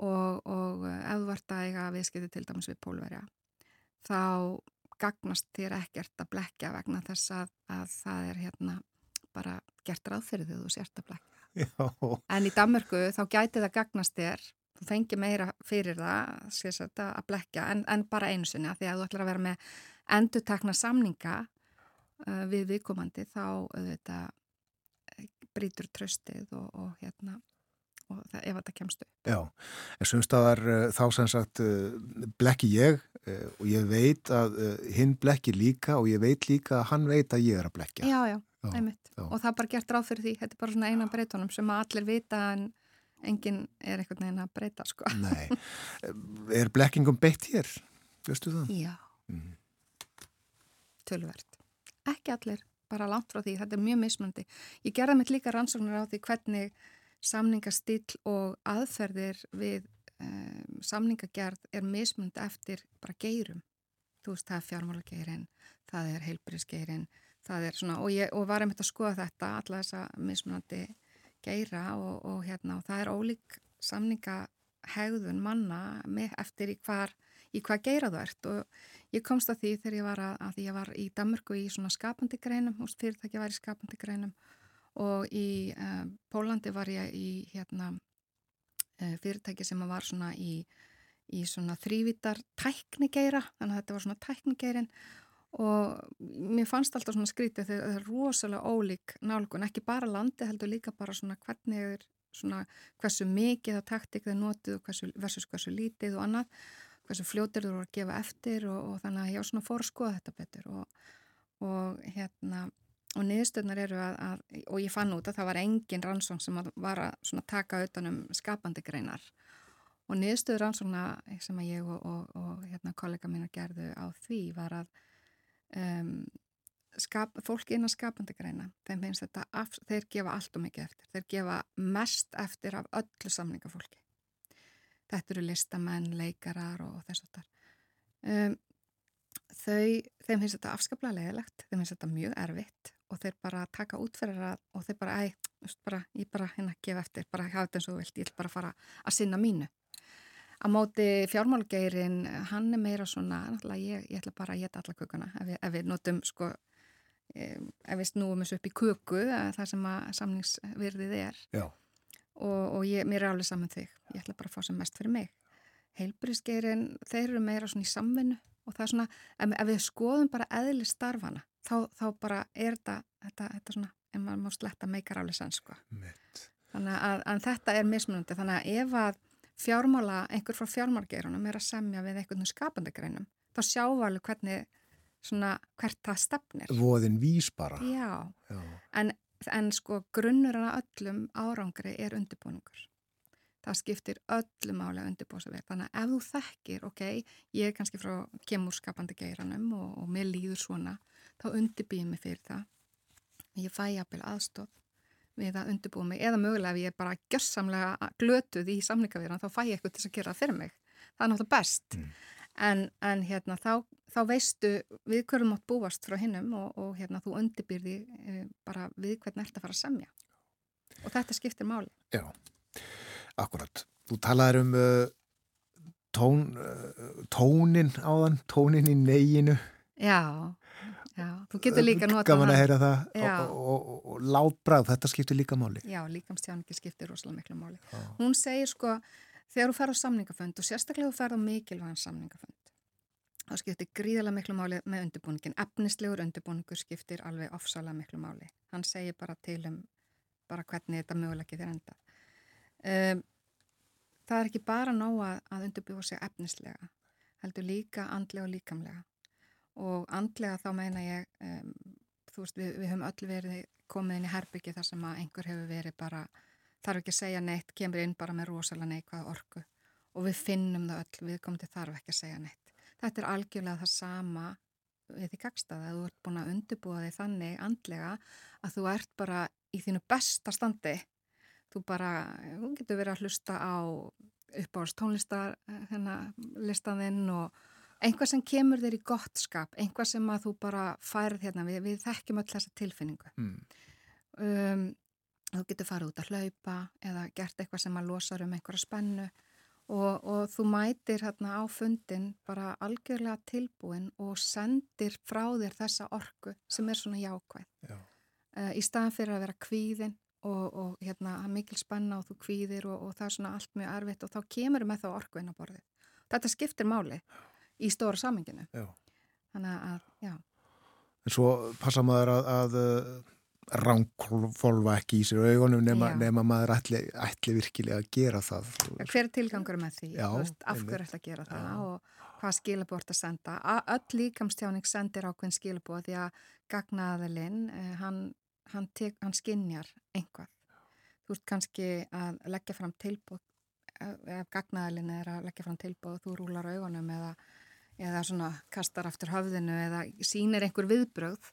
og, og ef þú vart að eiga viðskipti til dæmis við pólverja þá gagnast þér ekkert að blekja vegna þess að, að það er hérna bara gert ráð fyrir því þú sért að blekja. Já. En í Danmörku þá gæti það gagnast þér, þú fengi meira fyrir það sagt, að blekja en, en bara einu sinni að því að þú ætlar að vera með endutakna samninga uh, við viðkomandi þá auðvitað brítur tröstið og, og hérna og það, ef þetta kemst upp. Já, en sumstaðar uh, þá sem sagt uh, blekki ég uh, og ég veit að hinn blekki líka og ég veit líka að hann veit að ég er að blekja. Já, já, já einmitt. Já. Og það er bara gert ráð fyrir því. Þetta er bara svona eina breytunum sem allir vita en enginn er eitthvað neina að breyta, sko. Nei. Er blekkingum beitt hér? Veistu það? Já. Mm. Tölvert. Ekki allir, bara langt frá því. Þetta er mjög mismöndi. Ég gerði mitt líka rannsóknir á því hvernig samningastill og aðferðir við um, samningagerð er mismund eftir bara geirum. Þú veist, það er fjármálageirin, það er heilbríðsgeirin, það er svona, og, ég, og var einmitt að skoða þetta, alla þessa mismunandi geira og, og hérna, og það er ólík samningahegðun manna með eftir í hvar, í hvað geira þú ert og ég komst að því þegar ég var að, að ég var í Damurku í svona skapandi greinum, fyrirtæki var í skapandi greinum og í uh, Pólandi var ég í hérna, uh, fyrirtæki sem var svona í, í svona þrývítar tæknigeira, þannig að þetta var svona tæknigeirin. Og mér fannst alltaf svona skrítið þegar það er rosalega ólík nálgun, ekki bara landi heldur líka bara svona hvernig er svona hversu mikið á taktik þeir notið og hversu, versus hversu lítið og annað, hversu fljótir þú voru að gefa eftir og, og þannig að ég á svona fór að skoða þetta betur. Og, og hérna og niðurstöðnar eru að, að, og ég fann út að það var engin rannsókn sem var að taka utanum skapandi greinar. Og niðurstöður rannsókna sem að ég og, og, og hérna, kollega mín gerðu á því var að um, skap, fólk inn á skapandi greina þeim finnst þetta, af, þeir gefa allt og mikið eftir. Þeir gefa mest eftir af öllu samlingafólki þetta eru listamenn, leikarar og þess að það um, þau, þeim finnst þetta afskaplega leðilegt, þeim finnst þetta mjög erfitt og þeir bara taka út fyrir það og þeir bara, æ, bara, ég bara hérna gefa eftir, bara hafa þetta eins og þú vilt, ég ætla bara fara að sinna mínu. Á móti fjármálgeirin, hann er meira svona, ég, ég ætla bara að geta alla kökuna ef ef við notum sko, ef við snúum þessu upp í köku, það sem að samningsvirðið er Já. og, og ég, mér er alveg saman þig, ég ætla bara að fá sem mest fyrir mig. Heilbríðsgeirin, þeir eru meira svona í samvinnu og það er svona, ef við skoðum bara eðli starfana, þá, þá bara er þetta, þetta, þetta svona, en maður má sletta meikar álega sann, sko. Mitt. Þannig að, að þetta er mismunandi, þannig að ef að fjármála, einhver frá fjármálgerunum er að semja við einhvern skapandi greinum, þá sjáum alveg hvernig, svona, hvert það stefnir. Voðin vís bara. Já, Já. En, en sko grunnur að öllum árangri er undirbúningur það skiptir öllu máli að undirbúsa við. Þannig að ef þú þekkir, ok, ég er kannski frá kemur skapandi geiranum og, og mér líður svona, þá undirbýðum mig fyrir það. Ég fæ jafnvel aðstóð við að undirbúa mig eða mögulega ef ég er bara gjörsamlega glötuð í samlingavíðan þá fæ ég eitthvað til að gera það fyrir mig. Það er náttúrulega best. Mm. En, en hérna, þá, þá veistu við hverjum átt búast frá hinnum og, og hérna, þú undirbýrði e, bara við hvernig ert að fara að semja. Og þetta skiptir máli. Já. Akkurat. Þú talaður um uh, tón, uh, tónin á þann, tónin í neginu. Já, já. Þú getur líka notað hann. Gaman að heyra það. Og, og, og, og látbráð, þetta skiptir líka máli. Já, líkamstjáningi skiptir rosalega miklu máli. Já. Hún segir sko, þegar þú fer á samningafönd og sérstaklega þú fer á mikilvægan samningafönd, þá skiptir gríðarlega miklu máli með undirbúningin. Efnislegur undirbúningur skiptir alveg ofsalega miklu máli. Hann segir bara til um bara hvernig þetta mögulegir þér endað. Um, það er ekki bara nóg að, að undirbúa sig efnislega, heldur líka andlega og líkamlega og andlega þá meina ég, um, þú veist við, við höfum öll verið komið inn í herbyggi þar sem að einhver hefur verið bara, þarf ekki að segja neitt, kemur inn bara með rosalega neikvað orku. Og við finnum það öll, við komum til þarf ekki að segja neitt. Þetta er algjörlega það sama við því gagstaða, þú ert búin að undirbúa þig þannig andlega að þú ert bara í þínu besta standi. Þú bara, þú getur verið að hlusta á uppáhalds tónlistar hérna, listaðinn og einhvað sem kemur þér í gott skap einhvað sem að þú bara færð hérna, við, við þekkjum öll þessa tilfinningu mm. um, þú getur farið út að hlaupa eða gert eitthvað sem að losa um einhverja spennu og, og þú mætir hérna á fundin bara algjörlega tilbúin og sendir frá þér þessa orku sem er svona jákvæð Já. uh, í staðan fyrir að vera kvíðin og, og hérna mikil spenna og þú kvíðir og, og það er svona allt mjög erfitt og þá kemur með þá orku inn á borðið. Þetta skiptir máli í stóra saminginu. Þannig að, já. En svo passa maður að, að ránkvolva ekki í sér augunum nema, nema maður ætli, ætli virkilega að gera það. Hver er tilgangur með því? Já, veist, af hverju ætla að gera það já. og hvað skilabort að senda? Öll líkamstjáning sendir ákveðin skilabort því að gagnaðalinn, eh, hann, hann, hann skinnjar einhvað. Þú ert kannski að leggja fram tilbúð, ef gagnaðalinn er að leggja fram tilbúð og þú rúlar augunum eða, eða svona kastar aftur höfðinu eða sínir einhver viðbröð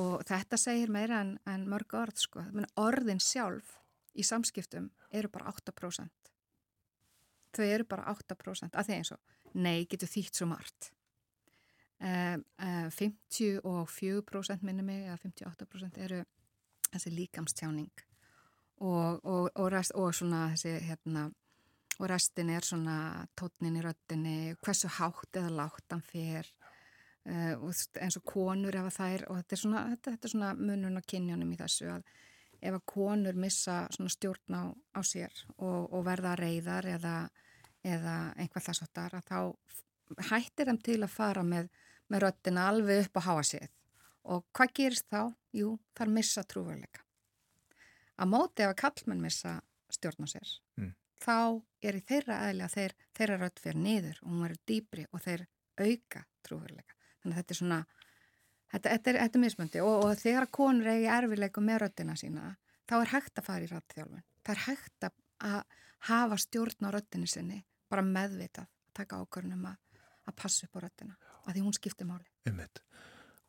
og þetta segir meira en, en mörg orð sko. orðin sjálf í samskiptum eru bara 8% þau eru bara 8% að því eins og nei getur þýtt svo margt. Uh, uh, 54% minni mig eða 58% eru þessi líkamstjáning. Og, og, og, rest, og svona þessi hérna og restin er svona tótnin í röttinni hversu hátt eða látt hann fer Uh, eins og konur ef það er og þetta er svona, þetta, þetta er svona munun og kynjónum í þessu að ef að konur missa stjórn á, á sér og, og verða reyðar eða, eða einhvað þess að þá hættir þeim til að fara með, með röttina alveg upp á háa séð og hvað gerist þá? Jú, þar missa trúveruleika að móti ef að kallmenn missa stjórn á sér mm. Þá er í þeirra eðli að þeir, þeirra rött fyrir niður og hún verður dýbri og þeir auka trúveruleika þannig að þetta er svona þetta, þetta er, er mismöndi og, og þegar konur eigi erfileikum með röttina sína þá er hægt að fara í rættþjálfun það er hægt að, að hafa stjórn á röttinu sinni, bara meðvitað að taka ákvörnum að, að passa upp á röttina, að því hún skiptir máli. Einmitt.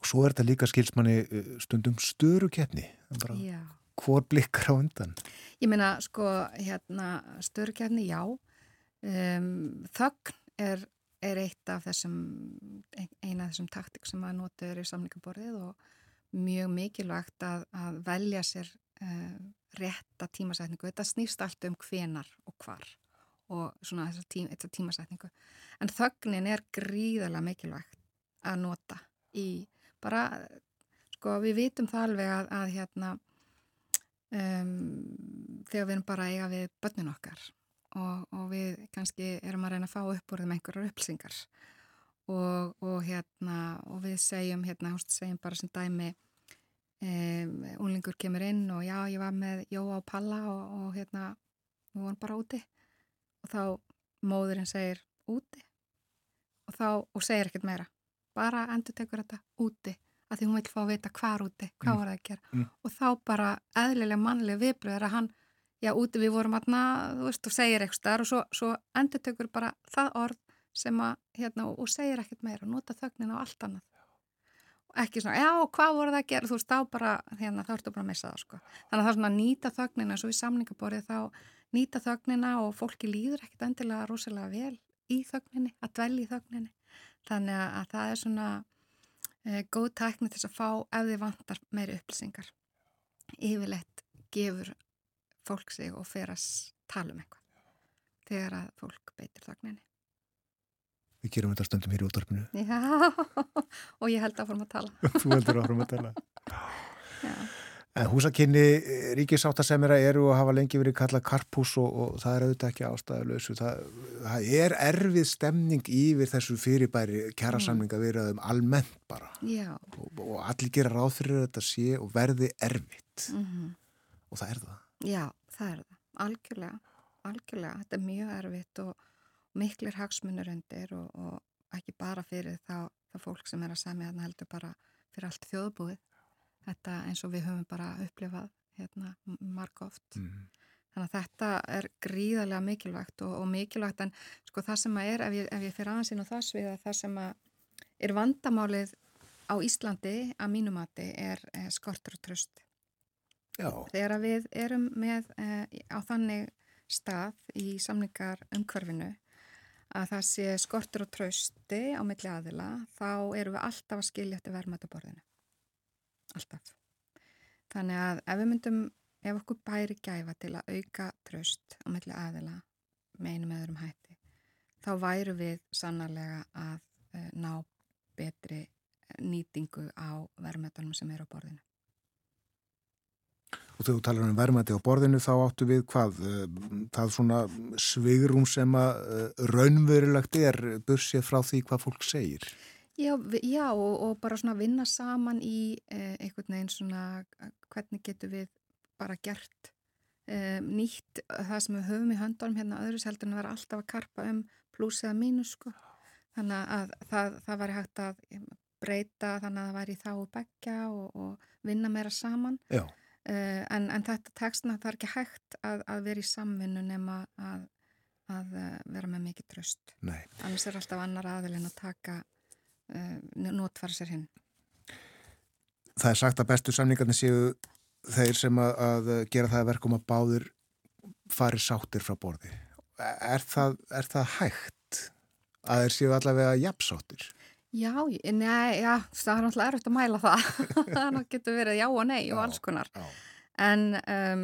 og svo er þetta líka skilsmanni uh, stundum störu keppni hvor blikkar á undan ég meina sko hérna, störu keppni, já um, þögn er er eitt af þessum, eina af þessum taktik sem að nota er í samlingaborðið og mjög mikilvægt að, að velja sér uh, rétta tímasætningu. Þetta snýst allt um hvenar og hvar og svona þessar tím, tímasætningu. En þögnin er gríðarlega mikilvægt að nota í bara, sko við vitum það alveg að, að hérna um, þegar við erum bara eiga við börnin okkar og, og við kannski erum að reyna að fá upp úr þeim einhverjar upplýsingar. Og, og hérna og við segjum hérna, segjum bara sem dæmi um, unlingur kemur inn og já, ég var með Jóa og Palla og hérna, við vorum bara úti. Og þá móðurinn segir úti? Og þá, og segir ekkert meira. Bara endur tekur þetta úti að því hún vil fá að vita hvað úti, hvað mm. var það að gera mm. og þá bara eðlilega mannlega viðbröður að hann já, úti við vorum aðna, þú veist, og segir eitthvað starf og svo, svo endur tökur bara það orð sem að, hérna, og, og segir ekkert meira og nota þögnin á allt annað og ekki svona, já, hvað voru það að gera þú veist, þá bara, hérna, þá ertu bara að missa það sko. þannig að það er svona að nýta þögnina svo í samningaborið þá nýta þögnina og fólki líður ekkert endilega rosalega vel í þögninni, að dvelja í þögninni þannig að það er svona góð tækni til að fá ef þið vantar meiri upplýsingar yfirleitt gefur fólk sig og fer að tala um eitthvað þegar að fólk beitir þagninni. Við gerum þetta stundum hér í útdarpinu. Já, og ég held fórum að tala. Þú heldur fórum að tala. Já. En húsakynni ríkisáttasemira eru og hafa lengi verið kallað karpús og, og það er auðvitað ekki ástæðuleysu. Það, það er erfið stemning yfir þessu fyrirbæri kjærasamninga mm. verið um almennt bara. Og, og allir gera ráð fyrir þetta sé og verði erfitt. Mm -hmm. Og það er það. Já, það er það. Algjörlega. Algjörlega. Þetta er mjög erfitt og miklir hagsmunur undir og, og ekki bara fyrir þá, þá fólk sem er að semja þarna heldur bara fyrir allt þjóðbúið. Þetta eins og við höfum bara upplifað hérna marg oft. Mm. Þannig að þetta er gríðarlega mikilvægt og, og mikilvægt en sko það sem að er, ef ég, ef ég fyrir aðeins inn á það sviða, það sem að er vandamálið á Íslandi að mínumati er, er skortur og tröst. Já. Þegar við erum með e, á þannig stað í samlingar umhverfinu að það sé skortur og trausti á milli aðila, þá erum við alltaf að skilja þetta verðmættaborðinu. Alltaf. Þannig að ef við myndum, ef okkur bæri gæfa til að auka traust á milli aðila með einum eðurum hætti, þá væru við sannarlega að uh, ná betri nýtingu á verðmættanum sem er á borðinu. Og þú talar um verðmætti á borðinu þá áttu við hvað? Það svona svigrum sem að raunverulegt er bursið frá því hvað fólk segir? Já, já og, og bara svona vinna saman í eh, einhvern veginn svona hvernig getur við bara gert eh, nýtt það sem við höfum í höndunum hérna öðru seldur en að vera alltaf að karpa um pluss eða mínus sko. Þannig að það, það væri hægt að breyta þannig að það væri þá og begja og, og vinna meira saman. Já. Uh, en, en þetta textna það er ekki hægt að, að vera í samvinnu nema að, að uh, vera með mikið tröst. Nei. Annars er alltaf annar aðilinn að taka notfara sér hinn. Það er sagt að bestu samningarnir séu þeir sem að, að gera það verkum að báður fari sáttir frá borði. Er það, er það hægt að þeir séu allavega jafnsáttir? Já, nei, já, það er náttúrulega erfitt að mæla það. það getur verið já og nei og alls konar. Já. En um,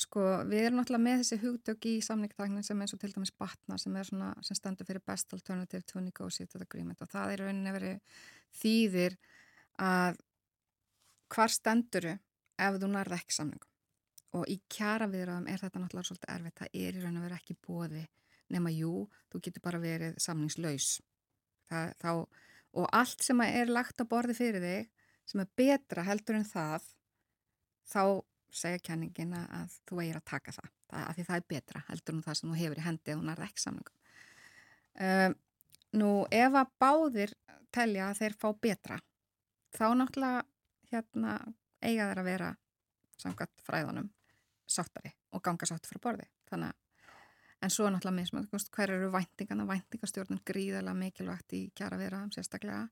sko, við erum náttúrulega með þessi hugdögg í samningtæknin sem eins og til dæmis batna sem, svona, sem standur fyrir best alternative to negotiated agreement og það er rauninni verið þýðir að hvar stenduru ef þú nærða ekki samningum. Og í kjara viðraðum er þetta náttúrulega svolítið erfitt. Það er í raun og verið ekki bóði nema jú, þú getur bara verið samningslaus. Það, þá, og allt sem er lagt á borði fyrir þig sem er betra heldur en það þá segja kenningin að þú eigir að taka það, það af því það er betra heldur en það sem þú hefur í hendi og hún er ekki samlingum um, Nú ef að báðir telja að þeir fá betra þá náttúrulega hérna eiga þeir að vera samkvæmt fræðunum sáttari og ganga sátt frá borði. Þannig að En svo náttúrulega mismönd, hver eru væntingarna, væntingastjórnum gríðarlega mikilvægt í kjara viðraðum sérstaklega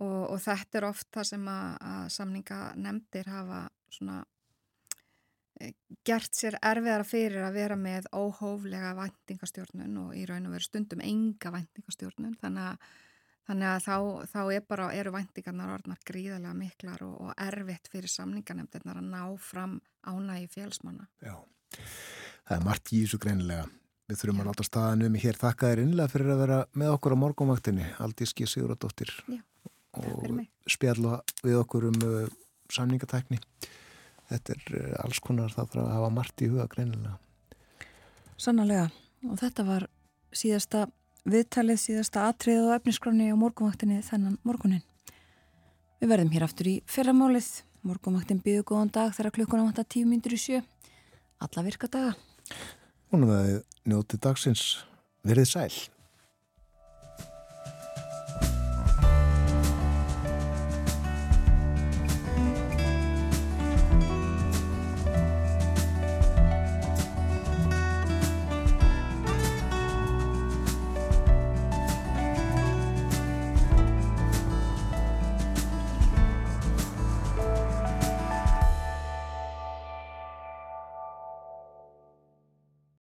og, og þetta er oft það sem að, að samninga nefndir hafa svona gert sér erfiðara fyrir að vera með óhóflega væntingastjórnun og í raun og veru stundum enga væntingastjórnun þannig þannig að þá, þá er bara, eru væntingarnar orðnar gríðarlega miklar og, og erfitt fyrir samninganemndirnar að ná fram ánægi fjölsmanna. Já. Það er margt í þessu greinilega. Við þurfum að láta staðan um hér. Þakka þér innlega fyrir að vera með okkur á morgumvaktinni. Aldíski Siguradóttir. Já, og spjalla við okkur um uh, samningatækni. Þetta er uh, alls konar það þarf að hafa margt í huga greinilega. Sannarlega. Og þetta var síðasta viðtalið, síðasta atrið og efniskráni á morgumvaktinni þennan morgunin. Við verðum hér aftur í fyrramálið. Morgumvaktin býðu góðan dag þegar klukkuna vantar tíu myndur í sjö. Alla virka daga. Hún er að njóti dagsins verið sæl.